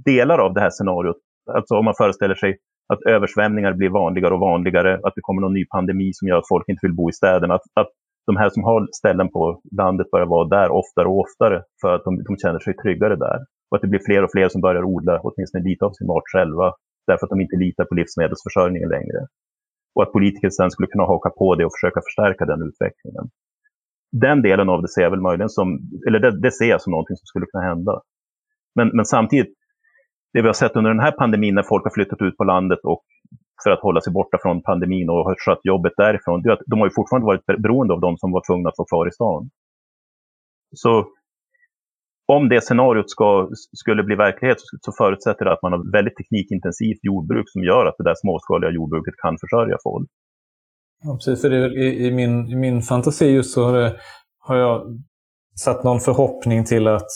delar av det här scenariot. Alltså om man föreställer sig att översvämningar blir vanligare och vanligare, att det kommer någon ny pandemi som gör att folk inte vill bo i städerna. Att, att de här som har ställen på landet börjar vara där oftare och oftare för att de, de känner sig tryggare där. Och att det blir fler och fler som börjar odla åtminstone lite av sin mat själva därför att de inte litar på livsmedelsförsörjningen längre. Och att politiker sen skulle kunna haka på det och försöka förstärka den utvecklingen. Den delen av det ser jag väl möjligen som, eller det, det ser jag som någonting som skulle kunna hända. Men, men samtidigt, det vi har sett under den här pandemin när folk har flyttat ut på landet och för att hålla sig borta från pandemin och har skött jobbet därifrån, det är att de har ju fortfarande varit beroende av de som var tvungna att vara kvar i stan. Så om det scenariot ska, skulle bli verklighet så förutsätter det att man har väldigt teknikintensivt jordbruk som gör att det där småskaliga jordbruket kan försörja folk. Ja, precis. För det, i, i, min, I min fantasi just så har, det, har jag satt någon förhoppning till att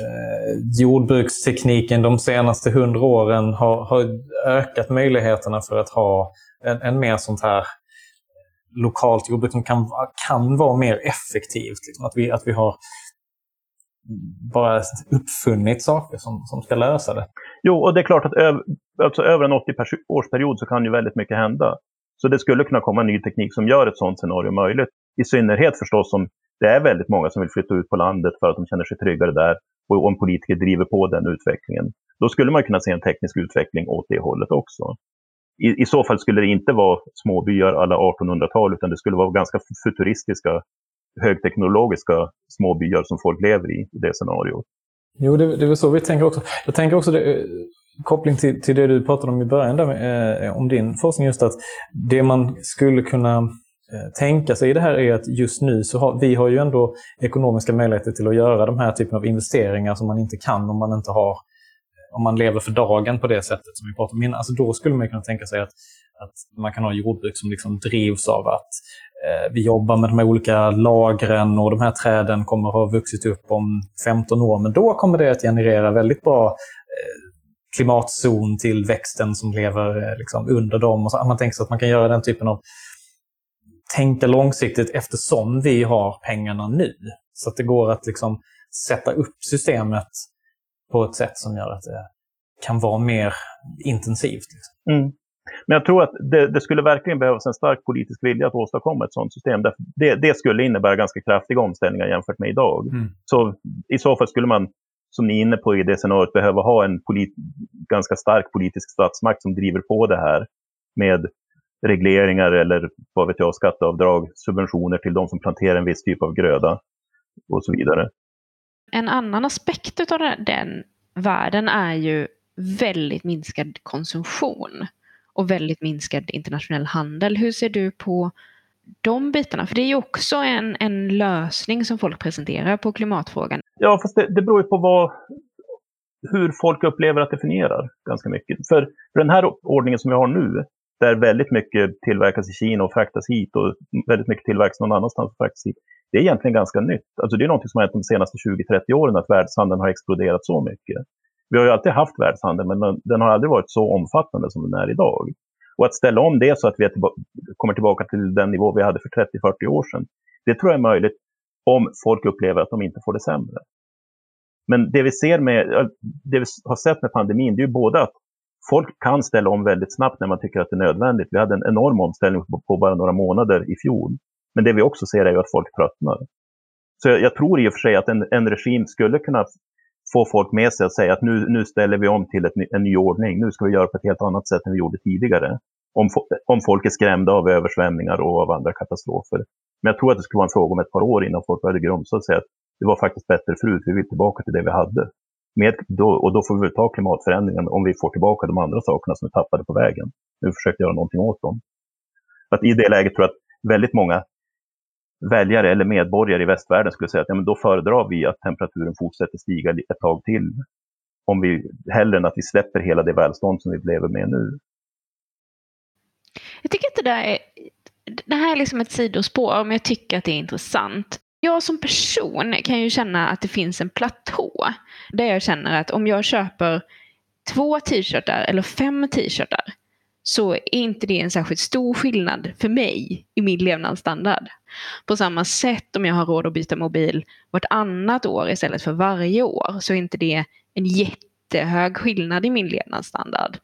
eh, jordbrukstekniken de senaste hundra åren har, har ökat möjligheterna för att ha en, en mer sånt här eh, lokalt jordbruk som kan, kan vara mer effektivt. Liksom. Att, vi, att vi har bara uppfunnit saker som, som ska lösa det. Jo, och det är klart att över, alltså över en 80-årsperiod så kan ju väldigt mycket hända. Så det skulle kunna komma ny teknik som gör ett sådant scenario möjligt. I synnerhet förstås om det är väldigt många som vill flytta ut på landet för att de känner sig tryggare där och om politiker driver på den utvecklingen. Då skulle man kunna se en teknisk utveckling åt det hållet också. I, i så fall skulle det inte vara småbyar alla 1800-tal utan det skulle vara ganska futuristiska högteknologiska småbyar som folk lever i, i det scenariot. Jo, det, det är väl så vi tänker också. Jag tänker också det, eh, koppling till, till det du pratade om i början där med, eh, om din forskning, just att det man skulle kunna eh, tänka sig i det här är att just nu så har vi har ju ändå ekonomiska möjligheter till att göra de här typen av investeringar som man inte kan om man inte har eh, om man lever för dagen på det sättet som vi pratade om innan. Alltså då skulle man kunna tänka sig att, att man kan ha jordbruk som liksom drivs av att Eh, vi jobbar med de här olika lagren och de här träden kommer att ha vuxit upp om 15 år. Men då kommer det att generera väldigt bra eh, klimatzon till växten som lever eh, liksom under dem. Och så, man tänker sig att man kan göra den typen av tänka långsiktigt eftersom vi har pengarna nu. Så att det går att liksom sätta upp systemet på ett sätt som gör att det kan vara mer intensivt. Liksom. Mm. Men jag tror att det, det, skulle verkligen behövas en stark politisk vilja att åstadkomma ett sådant system. Det, det skulle innebära ganska kraftiga omställningar jämfört med idag. Mm. Så i så fall skulle man, som ni är inne på i det scenariot, behöva ha en polit, ganska stark politisk statsmakt som driver på det här med regleringar eller vad vet jag, skatteavdrag, subventioner till de som planterar en viss typ av gröda och så vidare. En annan aspekt av den världen är ju väldigt minskad konsumtion och väldigt minskad internationell handel. Hur ser du på de bitarna? För det är ju också en, en lösning som folk presenterar på klimatfrågan. Ja, fast det, det beror ju på vad, hur folk upplever att det fungerar ganska mycket. För, för den här ordningen som vi har nu, där väldigt mycket tillverkas i Kina och fraktas hit och väldigt mycket tillverkas någon annanstans och fraktas hit. Det är egentligen ganska nytt. Alltså det är något som har hänt de senaste 20-30 åren att världshandeln har exploderat så mycket. Vi har ju alltid haft världshandel, men den har aldrig varit så omfattande som den är idag. Och att ställa om det så att vi tillba kommer tillbaka till den nivå vi hade för 30-40 år sedan, det tror jag är möjligt om folk upplever att de inte får det sämre. Men det vi, ser med, det vi har sett med pandemin, det är ju både att folk kan ställa om väldigt snabbt när man tycker att det är nödvändigt. Vi hade en enorm omställning på, på bara några månader i fjol. Men det vi också ser är ju att folk tröttnar. Så jag, jag tror i och för sig att en, en regim skulle kunna få folk med sig att säga att nu, nu ställer vi om till ett, en ny ordning. Nu ska vi göra på ett helt annat sätt än vi gjorde tidigare. Om, om folk är skrämda av översvämningar och av andra katastrofer. Men jag tror att det skulle vara en fråga om ett par år innan folk började grumsa och säga att det var faktiskt bättre förut, vi vill tillbaka till det vi hade. Med, då, och då får vi väl ta klimatförändringen om vi får tillbaka de andra sakerna som vi tappade på vägen. Nu försöker göra någonting åt dem. Att I det läget tror jag att väldigt många väljare eller medborgare i västvärlden skulle säga att ja, men då föredrar vi att temperaturen fortsätter stiga ett tag till. Om vi, hellre än att vi släpper hela det välstånd som vi lever med nu. Jag tycker att det där är, det här är liksom ett sidospår, men jag tycker att det är intressant. Jag som person kan ju känna att det finns en platå där jag känner att om jag köper två t-shirtar eller fem t-shirtar så är inte det en särskilt stor skillnad för mig i min levnadsstandard. På samma sätt om jag har råd att byta mobil vartannat år istället för varje år så är inte det en jättehög skillnad i min levnadsstandard.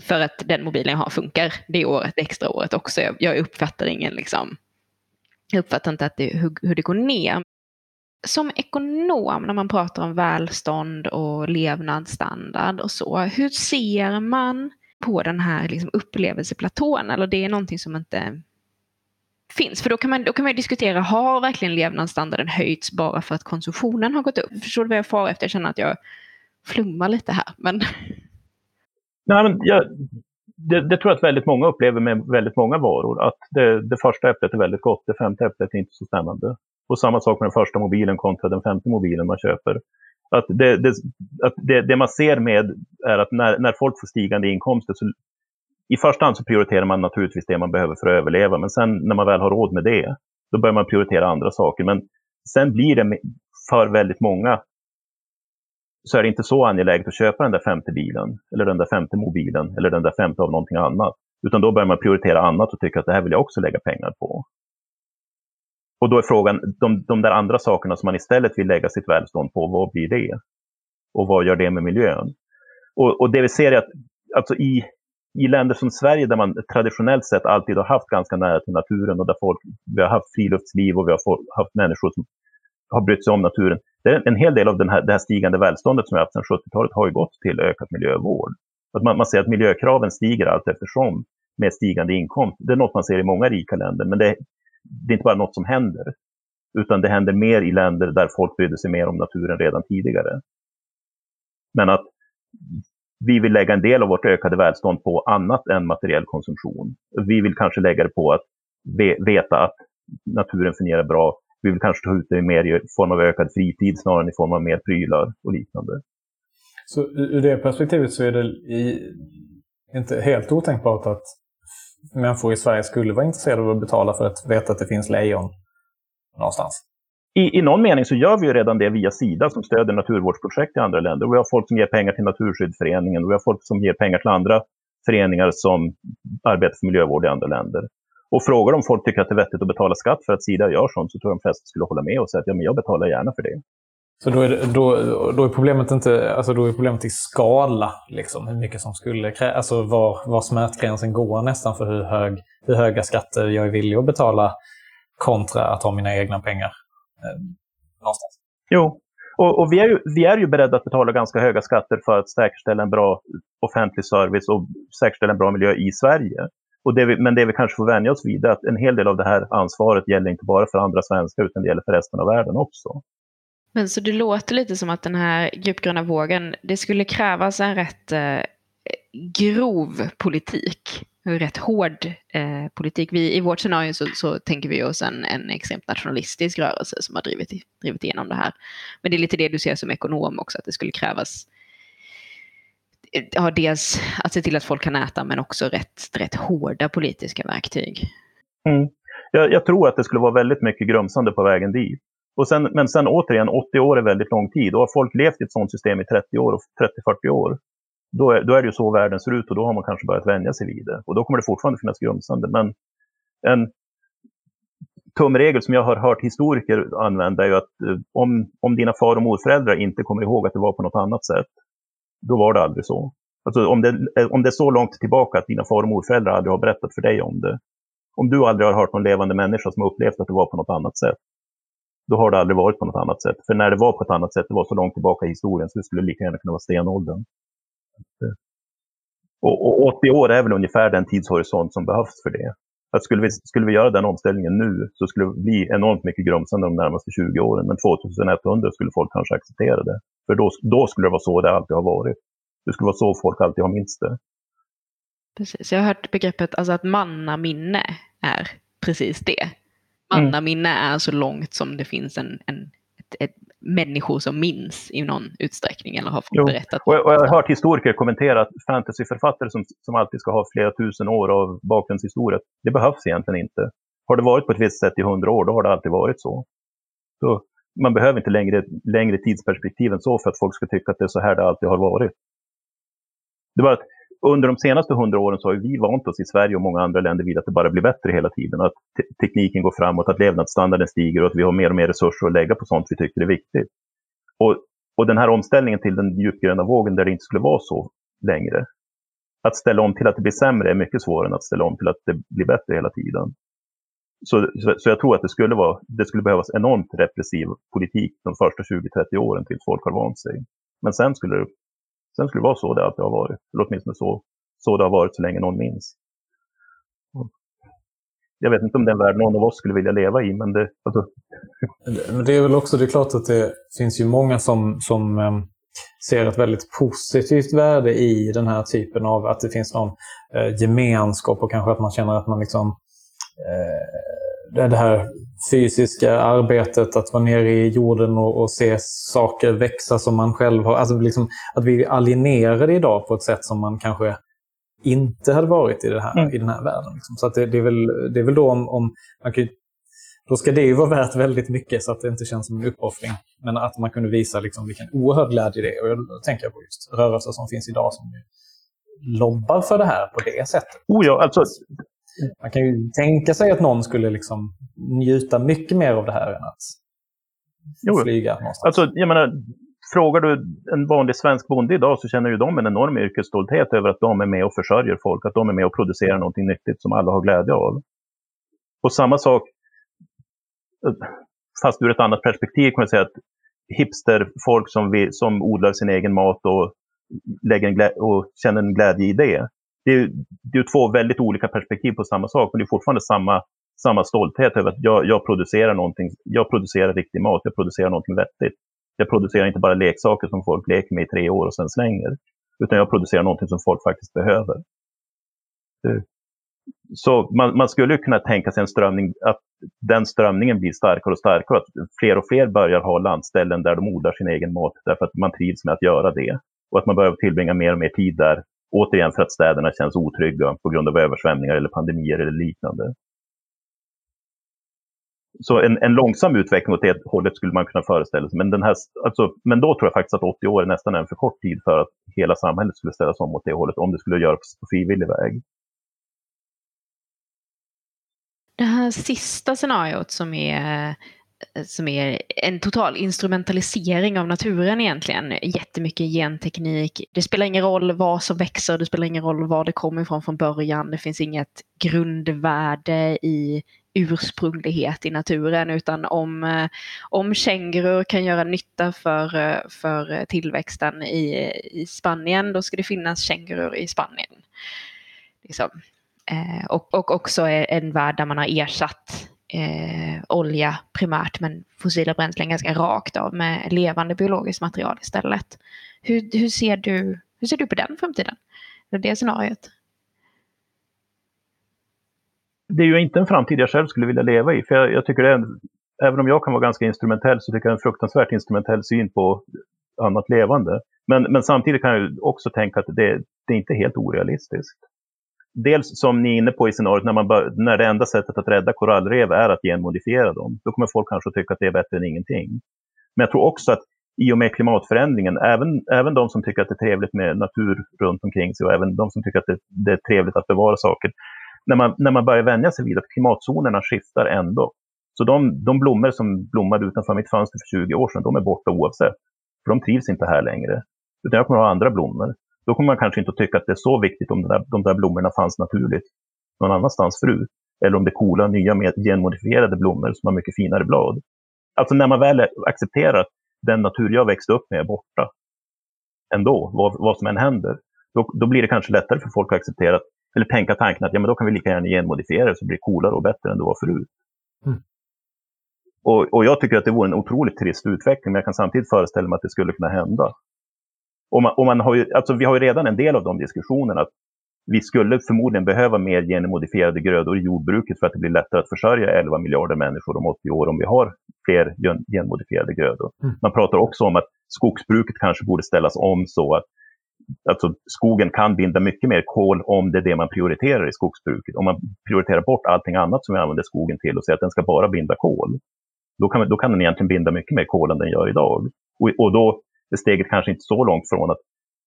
För att den mobilen jag har funkar det året, det extra året också. Jag, jag uppfattar ingen liksom, jag uppfattar inte att det, hur, hur det går ner. Som ekonom när man pratar om välstånd och levnadsstandard och så, hur ser man på den här liksom upplevelseplatån? Eller det är någonting som inte finns. För då kan man, då kan man diskutera, har verkligen levnadsstandarden höjts bara för att konsumtionen har gått upp? Förstår du vad jag far efter? Jag känner att jag flummar lite här. Men... Nej, men jag, det, det, tror jag att väldigt många upplever med väldigt många varor. Att det, det första äpplet är väldigt gott, det femte äpplet är inte så spännande. Och samma sak med den första mobilen kontra den femte mobilen man köper. Att det, det, att det, det man ser med är att när, när folk får stigande inkomster så i första hand så prioriterar man naturligtvis det man behöver för att överleva. Men sen när man väl har råd med det, då börjar man prioritera andra saker. Men sen blir det för väldigt många så är det inte så angeläget att köpa den där femte bilen, eller den där femte mobilen, eller den där femte av någonting annat. Utan då börjar man prioritera annat och tycka att det här vill jag också lägga pengar på. Och då är frågan, de, de där andra sakerna som man istället vill lägga sitt välstånd på, vad blir det? Och vad gör det med miljön? Och, och det vi ser är att alltså i, i länder som Sverige där man traditionellt sett alltid har haft ganska nära till naturen och där folk, vi har haft friluftsliv och vi har haft människor som har brytt sig om naturen. Det är en hel del av den här, det här stigande välståndet som vi har haft sedan 70-talet har ju gått till ökat miljövård. Att man, man ser att miljökraven stiger allt eftersom med stigande inkomst. Det är något man ser i många rika länder, men det, det är inte bara något som händer. Utan det händer mer i länder där folk brydde sig mer om naturen redan tidigare. Men att vi vill lägga en del av vårt ökade välstånd på annat än materiell konsumtion. Vi vill kanske lägga det på att veta att naturen fungerar bra. Vi vill kanske ta ut det mer i form av ökad fritid snarare än i form av mer prylar och liknande. Så ur det perspektivet så är det i, inte helt otänkbart att människor i Sverige skulle vara intresserade av att betala för att veta att det finns lejon någonstans? I, I någon mening så gör vi ju redan det via Sida som stöder naturvårdsprojekt i andra länder. Vi har folk som ger pengar till Naturskyddsföreningen och vi har folk som ger pengar till andra föreningar som arbetar för miljövård i andra länder. Och frågar om folk tycker att det är vettigt att betala skatt för att Sida gör sånt så tror jag de flesta skulle hålla med och säga att ja, men jag betalar gärna för det. Så då är, det, då, då är problemet inte, alltså då är problemet i skala, liksom, hur mycket som skulle krävas, alltså var, var smärtgränsen går nästan för hur, hög, hur höga skatter jag är villig att betala kontra att ha mina egna pengar eh, någonstans. Jo, och, och, vi, är ju, vi är ju beredda att betala ganska höga skatter för att säkerställa en bra offentlig service och säkerställa en bra miljö i Sverige. Och det vi, men det vi kanske får vänja oss vid är att en hel del av det här ansvaret gäller inte bara för andra svenskar utan det gäller för resten av världen också. Men så det låter lite som att den här djupgröna vågen, det skulle krävas en rätt eh, grov politik, en rätt hård eh, politik. Vi, I vårt scenario så, så, tänker vi oss en, en extremt nationalistisk rörelse som har drivit, drivit igenom det här. Men det är lite det du ser som ekonom också, att det skulle krävas eh, ja, dels att se till att folk kan äta, men också rätt, rätt hårda politiska verktyg. Mm. Jag, jag, tror att det skulle vara väldigt mycket grumsande på vägen dit. Och sen, men sen återigen, 80 år är väldigt lång tid. Och har folk levt i ett sådant system i 30 år, 30-40 år, då är, då är det ju så världen ser ut och då har man kanske börjat vänja sig vid det. Och då kommer det fortfarande finnas grumsande. Men en tumregel som jag har hört historiker använda är ju att eh, om, om dina far och morföräldrar inte kommer ihåg att det var på något annat sätt, då var det aldrig så. Alltså om det, eh, om det är så långt tillbaka att dina far och morföräldrar aldrig har berättat för dig om det. Om du aldrig har hört någon levande människa som har upplevt att det var på något annat sätt. Då har det aldrig varit på något annat sätt. För när det var på ett annat sätt, det var så långt tillbaka i historien så det skulle lika gärna kunna vara stenåldern. Eh, och, och 80 år är väl ungefär den tidshorisont som behövs för det. Att skulle, vi, skulle vi göra den omställningen nu så skulle det bli enormt mycket grumsande de närmaste 20 åren. Men 2100 skulle folk kanske acceptera det. För då, då skulle det vara så det alltid har varit. Det skulle vara så folk alltid har minst det. Precis, jag har hört begreppet alltså att mannaminne är precis det. Mannaminne mm. är så långt som det finns en, en ett, ett människor som minns i någon utsträckning eller har fått jo. berättat. Och jag, och jag har hört historiker kommentera att fantasyförfattare som, som alltid ska ha flera tusen år av bakgrundshistoria, det behövs egentligen inte. Har det varit på ett visst sätt i hundra år, då har det alltid varit så. så man behöver inte längre, längre tidsperspektiv än så för att folk ska tycka att det är så här det alltid har varit. Det var att under de senaste hundra åren så har vi vant oss i Sverige och många andra länder vid att det bara blir bättre hela tiden. Att te tekniken går framåt, att levnadsstandarden stiger och att vi har mer och mer resurser att lägga på sånt vi tycker är viktigt. Och, och den här omställningen till den djupgröna vågen där det inte skulle vara så längre. Att ställa om till att det blir sämre är mycket svårare än att ställa om till att det blir bättre hela tiden. Så, så, så jag tror att det skulle, vara, det skulle behövas enormt repressiv politik de första 20-30 åren tills folk har vant sig. Men sen skulle det Sen skulle det vara så det alltid har varit. Eller åtminstone så, så det har varit så länge någon minns. Jag vet inte om det är en värld någon av oss skulle vilja leva i, men det... Alltså... Det är väl också, det är klart att det finns ju många som, som ehm, ser ett väldigt positivt värde i den här typen av att det finns någon eh, gemenskap och kanske att man känner att man liksom eh, det här fysiska arbetet, att vara nere i jorden och, och, se saker växa som man själv har. Alltså liksom, att vi är alienerade idag på ett sätt som man kanske inte hade varit i, det här, mm. i den här världen. Liksom. Så det, det, är väl, det är väl då om, om man kan, då ska det ju vara värt väldigt mycket så att det inte känns som en uppoffring. Men att man kunde visa liksom vilken oerhörd glädje det är. Och då tänker jag på just rörelser som finns idag som lobbar för det här på det sättet. Oh ja, alltså, man kan ju tänka sig att någon skulle liksom njuta mycket mer av det här än att jo. flyga någonstans. Alltså, jag menar, frågar du en vanlig svensk bonde idag så känner ju de en enorm yrkesstolthet över att de är med och försörjer folk, att de är med och producerar någonting nyttigt som alla har glädje av. Och samma sak, fast ur ett annat perspektiv kan man säga att hipsterfolk som, vi, som odlar sin egen mat och, lägger en och känner en glädje i det, det är, det är två väldigt olika perspektiv på samma sak, men det är fortfarande samma, samma stolthet över att jag, jag, producerar någonting. Jag producerar riktig mat, jag producerar någonting vettigt. Jag producerar inte bara leksaker som folk leker med i tre år och sen slänger, utan jag producerar någonting som folk faktiskt behöver. Så man, man skulle kunna tänka sig en strömning, att den strömningen blir starkare och starkare, att fler och fler börjar ha landställen där de odlar sin egen mat därför att man trivs med att göra det. Och att man börjar tillbringa mer och mer tid där Återigen för att städerna känns otrygga på grund av översvämningar eller pandemier eller liknande. Så en, en långsam utveckling åt det hållet skulle man kunna föreställa sig. Men, den här, alltså, men då tror jag faktiskt att 80 år är nästan en för kort tid för att hela samhället skulle ställas om åt det hållet, om det skulle göras på frivillig väg. Det här sista scenariot som är som är en total instrumentalisering av naturen egentligen. Jättemycket genteknik. Det spelar ingen roll vad som växer, det spelar ingen roll var det kommer ifrån från början. Det finns inget grundvärde i ursprunglighet i naturen utan om, eh, om kängurur kan göra nytta för, eh, för tillväxten i, i Spanien då ska det finnas kängurur i Spanien. Liksom. Eh, och, och också en värld där man har ersatt eh, olja primärt men fossila bränslen ganska rakt av med levande biologiskt material istället. Hur, hur, ser, du, hur ser du på den framtiden? Det scenariot? Det är ju inte en framtid jag själv skulle vilja leva i. För jag, jag tycker det är, även om jag kan vara ganska instrumentell så tycker jag det är en fruktansvärt instrumentell syn på annat levande. Men, men samtidigt kan jag också tänka att det, det är inte helt orealistiskt dels som ni är inne på i scenariot, när, man bör, när det enda sättet att rädda korallrev är att genmodifiera dem, då kommer folk kanske att tycka att det är bättre än ingenting. Men jag tror också att i och med klimatförändringen, även, även de som tycker att det är trevligt med natur runt omkring sig och även de som tycker att det, det är trevligt att bevara saker, när man, när man börjar vänja sig vid att klimatzonerna skiftar ändå. Så de, de blommor som blommade utanför mitt fönster för 20 år sedan, de är borta oavsett. För de trivs inte här längre. Utan jag kommer att ha andra blommor då kommer man kanske inte att tycka att det är så viktigt om de där, de där blommorna fanns naturligt någon annanstans förut. Eller om det är coola, nya, genmodifierade blommor som har mycket finare blad. Alltså när man väl accepterar att den natur jag växte upp med är borta ändå, vad, vad som än händer, då, då blir det kanske lättare för folk att acceptera, eller tänka tanken att ja, men då kan vi lika gärna genmodifiera det så blir det coolare och bättre än det var förut. Mm. Och, och, jag tycker att det vore en otroligt trist utveckling, men jag kan samtidigt föreställa mig att det skulle kunna hända. Och man, och man har ju, alltså vi har ju redan en del av de diskussionerna. Att vi skulle förmodligen behöva mer genmodifierade grödor i jordbruket för att det blir lättare att försörja 11 miljarder människor om 80 år om vi har fler genmodifierade grödor. Mm. Man pratar också om att skogsbruket kanske borde ställas om så att alltså, skogen kan binda mycket mer kol om det är det man prioriterar i skogsbruket. Om man prioriterar bort allting annat som vi använder skogen till och säger att den ska bara binda kol, då kan, då kan den egentligen binda mycket mer kol än den gör idag. Och, och då är steget kanske inte så långt från att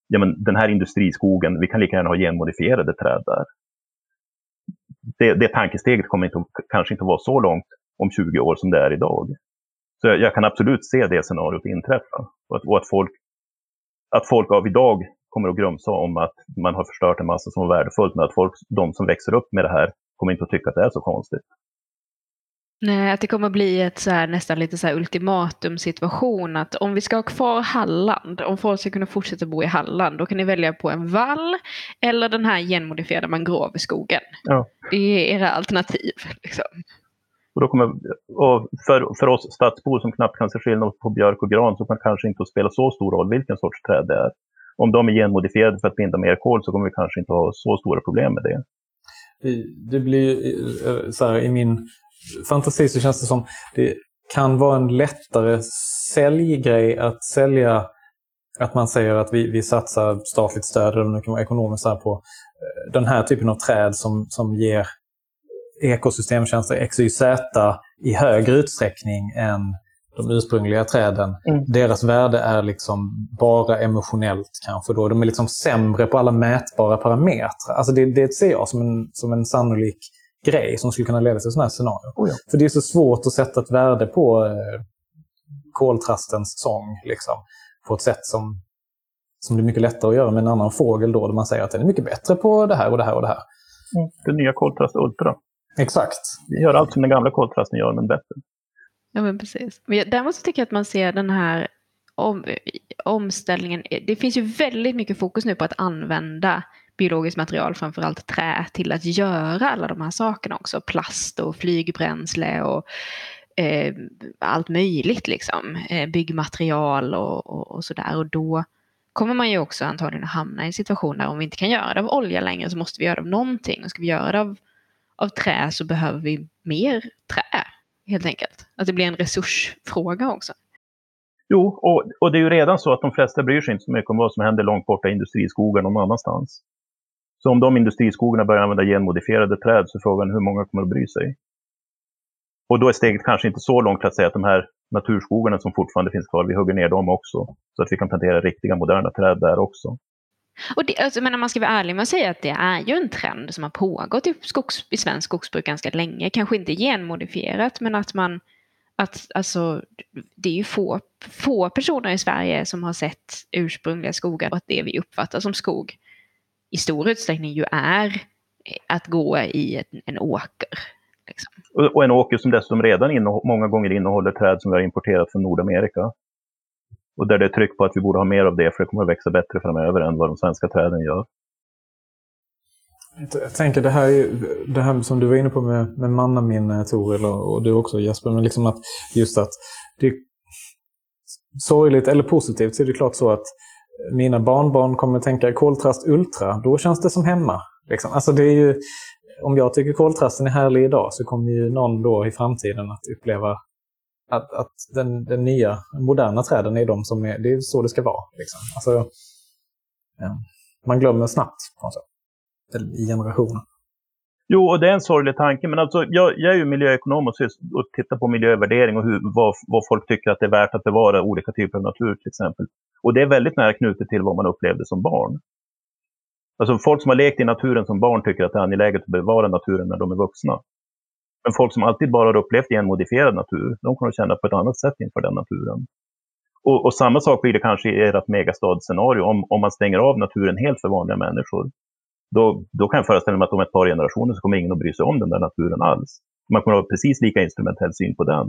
ja, men den här industriskogen, vi kan lika gärna ha genmodifierade träd där. Det, det tankesteget kommer inte, kanske inte vara så långt om 20 år som det är idag. Så jag, jag kan absolut se det scenariot inträffa. Och att, och att, folk, att folk av idag kommer att grumsa om att man har förstört en massa som var värdefullt, men att folk, de som växer upp med det här kommer inte att tycka att det är så konstigt. Nej, att det kommer bli ett så här, nästan lite så här ultimatum situation att om vi ska ha kvar Halland, om folk ska kunna fortsätta bo i Halland, då kan ni välja på en vall eller den här genmodifierade mangroveskogen. Ja. Det är era alternativ. Liksom. Och, då kommer, och för, för oss stadsbor som knappt kan se skillnad på björk och gran så kan det kanske inte spela så stor roll vilken sorts träd det är. Om de är genmodifierade för att binda mer kol så kommer vi kanske inte ha så stora problem med det. Det blir eh, så här, i min fantasi så känns det som det kan vara en lättare säljgrej att sälja att man säger att vi, vi satsar statligt stöd eller det kan vara ekonomiskt på eh, den här typen av träd som, som ger ekosystemtjänster XYZ i högre utsträckning än de ursprungliga träden. Mm. Deras värde är liksom bara emotionellt kanske. Då. De är liksom sämre på alla mätbara parametrar. Alltså det, det ser jag som en, som en sannolik grej som skulle kunna leda till sådana här scenarier. Oh ja. För det är så svårt att sätta ett värde på eh, koltrastens sång liksom, på ett sätt som, som det är mycket lättare att göra med en annan fågel då, där man säger att den är mycket bättre på det här och det här och det här. Mm. Den nya koltrast Ultra. Exakt. Vi gör allt som den gamla koltrasten gör, men bättre. Ja, men precis. Men däremot så tycker jag att man ser den här om, omställningen. Det finns ju väldigt mycket fokus nu på att använda biologiskt material, framförallt trä, till att göra alla de här sakerna också. Plast och flygbränsle och eh, allt möjligt liksom. Eh, byggmaterial och, och, och sådär. Och då kommer man ju också antagligen att hamna i en situation där om vi inte kan göra det av olja längre så måste vi göra det av någonting. Och ska vi göra det av, av trä så behöver vi mer trä helt enkelt. Att det blir en resursfråga också. Jo, och, och det är ju redan så att de flesta bryr sig inte så mycket om vad som händer långt borta i industriskogen någon annanstans. Så om de industriskogarna börjar använda genmodifierade träd så är frågan hur många kommer att bry sig. Och då är steget kanske inte så långt att säga att de här naturskogarna som fortfarande finns kvar, vi hugger ner dem också. Så att vi kan plantera riktiga moderna träd där också. Och det, alltså, men om man ska vara ärlig med att säga att det är ju en trend som har pågått i, skogs, i svensk skogsbruk ganska länge. Kanske inte genmodifierat, men att man... Att, alltså, det är ju få, få personer i Sverige som har sett ursprungliga skogar och att det vi uppfattar som skog i stor utsträckning ju är att gå i ett, en åker. Liksom. Och, och, en åker som dessutom redan många gånger innehåller träd som vi har importerat från Nordamerika. Och där det är tryck på att vi borde ha mer av det för det kommer att växa bättre framöver än vad de svenska träden gör. Jag tänker det här, det här som du var inne på med, med mannaminne Toril och du också Jesper, men liksom att just att det är sorgligt eller positivt så är det klart så att mina barnbarn kommer att tänka koltrast ultra, då känns det som hemma. Liksom. Alltså det är ju, om jag tycker koltrasten är härlig idag så kommer ju någon då i framtiden att uppleva att, att den, den nya, moderna träden är de som är, det är så det ska vara. Liksom. Alltså, man glömmer snabbt i generationer. Jo, och det är en sorglig tanke, men alltså, jag, jag är ju miljöekonom och, och tittar på miljövärdering och hur, vad, vad folk tycker att det är värt att bevara olika typer av natur till exempel. Och det är väldigt nära knutet till vad man upplevde som barn. Alltså folk som har lekt i naturen som barn tycker att det är angeläget att bevara naturen när de är vuxna. Men folk som alltid bara har upplevt genmodifierad natur, de kommer att känna på ett annat sätt inför den naturen. Och, och, samma sak blir det kanske i ert megastadscenario. Om, om man stänger av naturen helt för vanliga människor, då, då kan jag föreställa mig att om ett par generationer så kommer ingen att bry sig om den där naturen alls. Man kommer att ha precis lika instrumentell syn på den.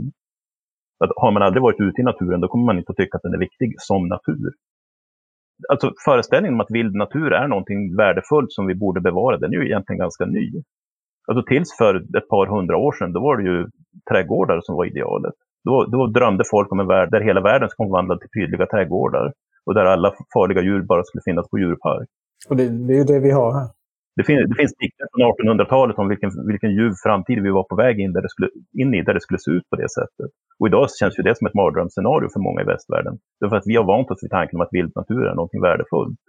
Att har man aldrig varit ute i naturen, då kommer man inte att tycka att den är viktig som natur. Alltså föreställningen om att vild natur är någonting värdefullt som vi borde bevara, den är ju egentligen ganska ny. Alltså tills för ett par hundra år sedan, då var det ju trädgårdar som var idealet. Då, då drömde folk om en värld där hela världen skulle omvandlas till prydliga trädgårdar och där alla farliga djur bara skulle finnas på djurpark. Och det, det är ju det vi har här. Det finns, det finns dikter från 1800-talet om vilken, vilken ljuv framtid vi var på väg in, där det skulle, in i, där det skulle se ut på det sättet. Och idag känns ju det som ett mardrömsscenario för många i västvärlden. Därför att vi har vant oss vid tanken om att vild natur är någonting värdefullt.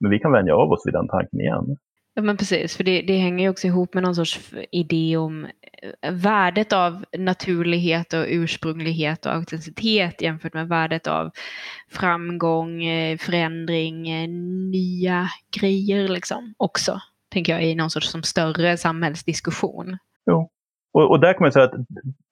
Men vi kan vänja av oss vid den tanken igen. Ja men precis, för det, det hänger ju också ihop med någon sorts idé om eh, värdet av naturlighet och ursprunglighet och autenticitet jämfört med värdet av framgång, eh, förändring, eh, nya grejer liksom också. Tänker jag i någon sorts som större samhällsdiskussion. Jo. Och, och där kan man säga att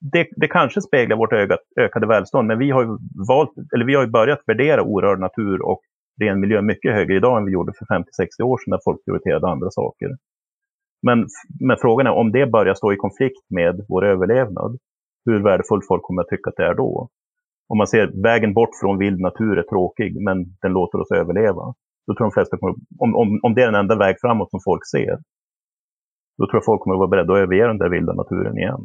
det, det kanske speglar vårt öga, ökade välstånd, men vi har ju valt, eller vi har ju börjat värdera orörd natur och ren miljö mycket högre idag än vi gjorde för 50-60 år sedan när folk prioriterade andra saker. Men, men frågan är om det börjar stå i konflikt med vår överlevnad, hur värdefullt folk kommer att tycka att det är då. Om man ser vägen bort från vild natur är tråkig, men den låter oss överleva. Då tror de flesta kommer, om, om, om det är den enda väg framåt som folk ser, då tror jag folk kommer att vara beredda att överge den där vilda naturen igen.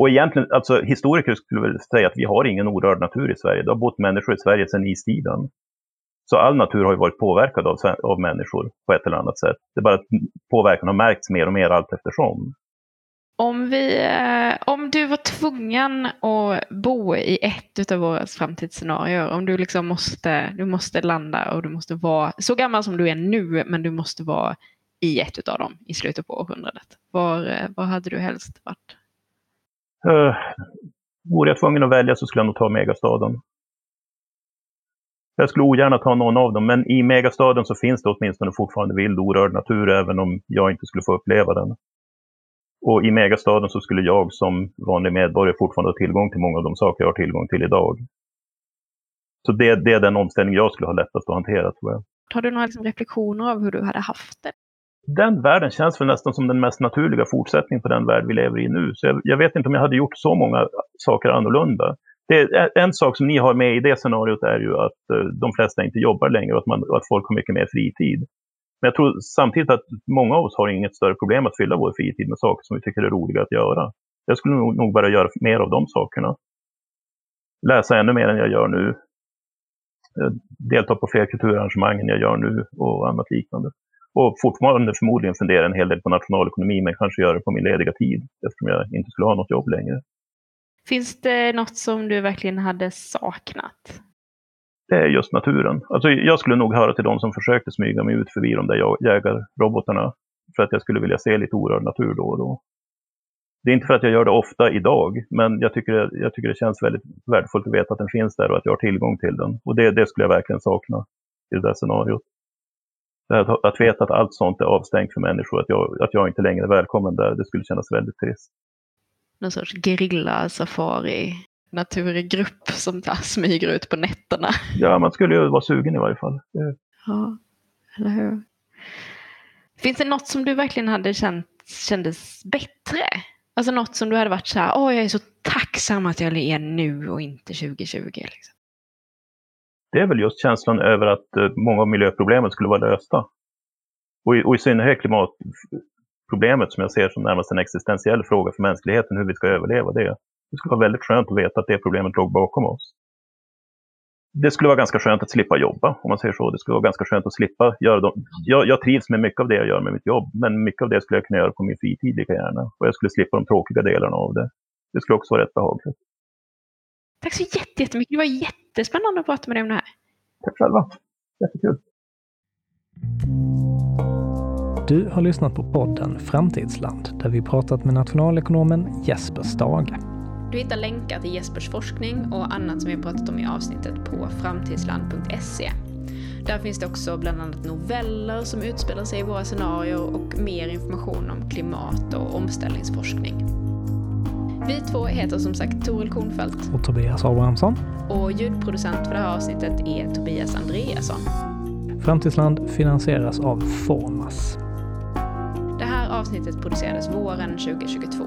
Och egentligen, alltså historiker skulle väl säga att vi har ingen orörd natur i Sverige. Det har bott människor i Sverige sedan istiden. Så all natur har ju varit påverkad av, av människor på ett eller annat sätt. Det är bara att påverkan har märkts mer och mer allt eftersom. Om, vi, eh, om du var tvungen att bo i ett av våra framtidsscenarier, om du liksom måste, du måste landa och du måste vara så gammal som du är nu, men du måste vara i ett av dem i slutet på århundradet. Var, eh, var hade du helst varit? Uh, vore jag tvungen att välja så skulle jag nog ta megastaden. Jag skulle ogärna ta någon av dem, men i megastaden så finns det åtminstone fortfarande vild orörd natur, även om jag inte skulle få uppleva den. Och i megastaden så skulle jag som vanlig medborgare fortfarande ha tillgång till många av de saker jag har tillgång till idag. Så det, det är den omställning jag skulle ha lättast att hantera, tror jag. Har du några liksom reflektioner av hur du hade haft det? Den världen känns väl nästan som den mest naturliga fortsättningen på den värld vi lever i nu. Så jag, jag vet inte om jag hade gjort så många saker annorlunda det, en sak som ni har med i det scenariot är ju att uh, de flesta inte jobbar längre och att, man, att folk har mycket mer fritid. Men jag tror samtidigt att många av oss har inget större problem att fylla vår fritid med saker som vi tycker är roliga att göra. Jag skulle nog, nog börja göra mer av de sakerna. Läsa ännu mer än jag gör nu. Eh, delta på fler kulturarrangemang än jag gör nu och annat liknande. Och fortfarande förmodligen fundera en hel del på nationalekonomi, men kanske göra det på min lediga tid eftersom jag inte skulle ha något jobb längre. Finns det något som du verkligen hade saknat? Det är just naturen. Alltså, jag skulle nog höra till de som försökte smyga mig ut förbi de där jägarrobotarna för att jag skulle vilja se lite orörd natur då och då. Det är inte för att jag gör det ofta idag, men jag tycker, jag tycker det känns väldigt värdefullt att veta att den finns där och att jag har tillgång till den. Och det, det skulle jag verkligen sakna i det där scenariot. Att, att veta att allt sånt är avstängt för människor, att jag, att jag inte längre är välkommen där, det skulle kännas väldigt trist någon sorts naturgrupp som smyger ut på nätterna. Ja, man skulle ju vara sugen i varje fall. Ja, eller hur? Finns det något som du verkligen hade känt kändes bättre? Alltså något som du hade varit så här, åh jag är så tacksam att jag är nu och inte 2020. Liksom. Det är väl just känslan över att eh, många av miljöproblemen skulle vara lösta. Och i, och i synnerhet klimat, problemet som jag ser som närmast en existentiell fråga för mänskligheten, hur vi ska överleva det. Det skulle vara väldigt skönt att veta att det problemet låg bakom oss. Det skulle vara ganska skönt att slippa jobba, om man säger så. Det skulle vara ganska skönt att slippa göra dem. Jag, jag trivs med mycket av det jag gör med mitt jobb, men mycket av det skulle jag kunna göra på min fritid lika gärna. Och jag skulle slippa de tråkiga delarna av det. Det skulle också vara rätt behagligt. Tack så jättemycket. Det var jättespännande att prata med dig om det här. Tack själva. Jättekul. Du har lyssnat på podden Framtidsland där vi pratat med nationalekonomen Jesper Stage. Du hittar länkar till Jespers forskning och annat som vi pratat om i avsnittet på framtidsland.se. Där finns det också bland annat noveller som utspelar sig i våra scenarier och mer information om klimat och omställningsforskning. Vi två heter som sagt Toril Kornfeldt. Och Tobias Abrahamsson. Och ljudproducent för det här avsnittet är Tobias Andreasson. Framtidsland finansieras av Formas. Det här avsnittet producerades våren 2022.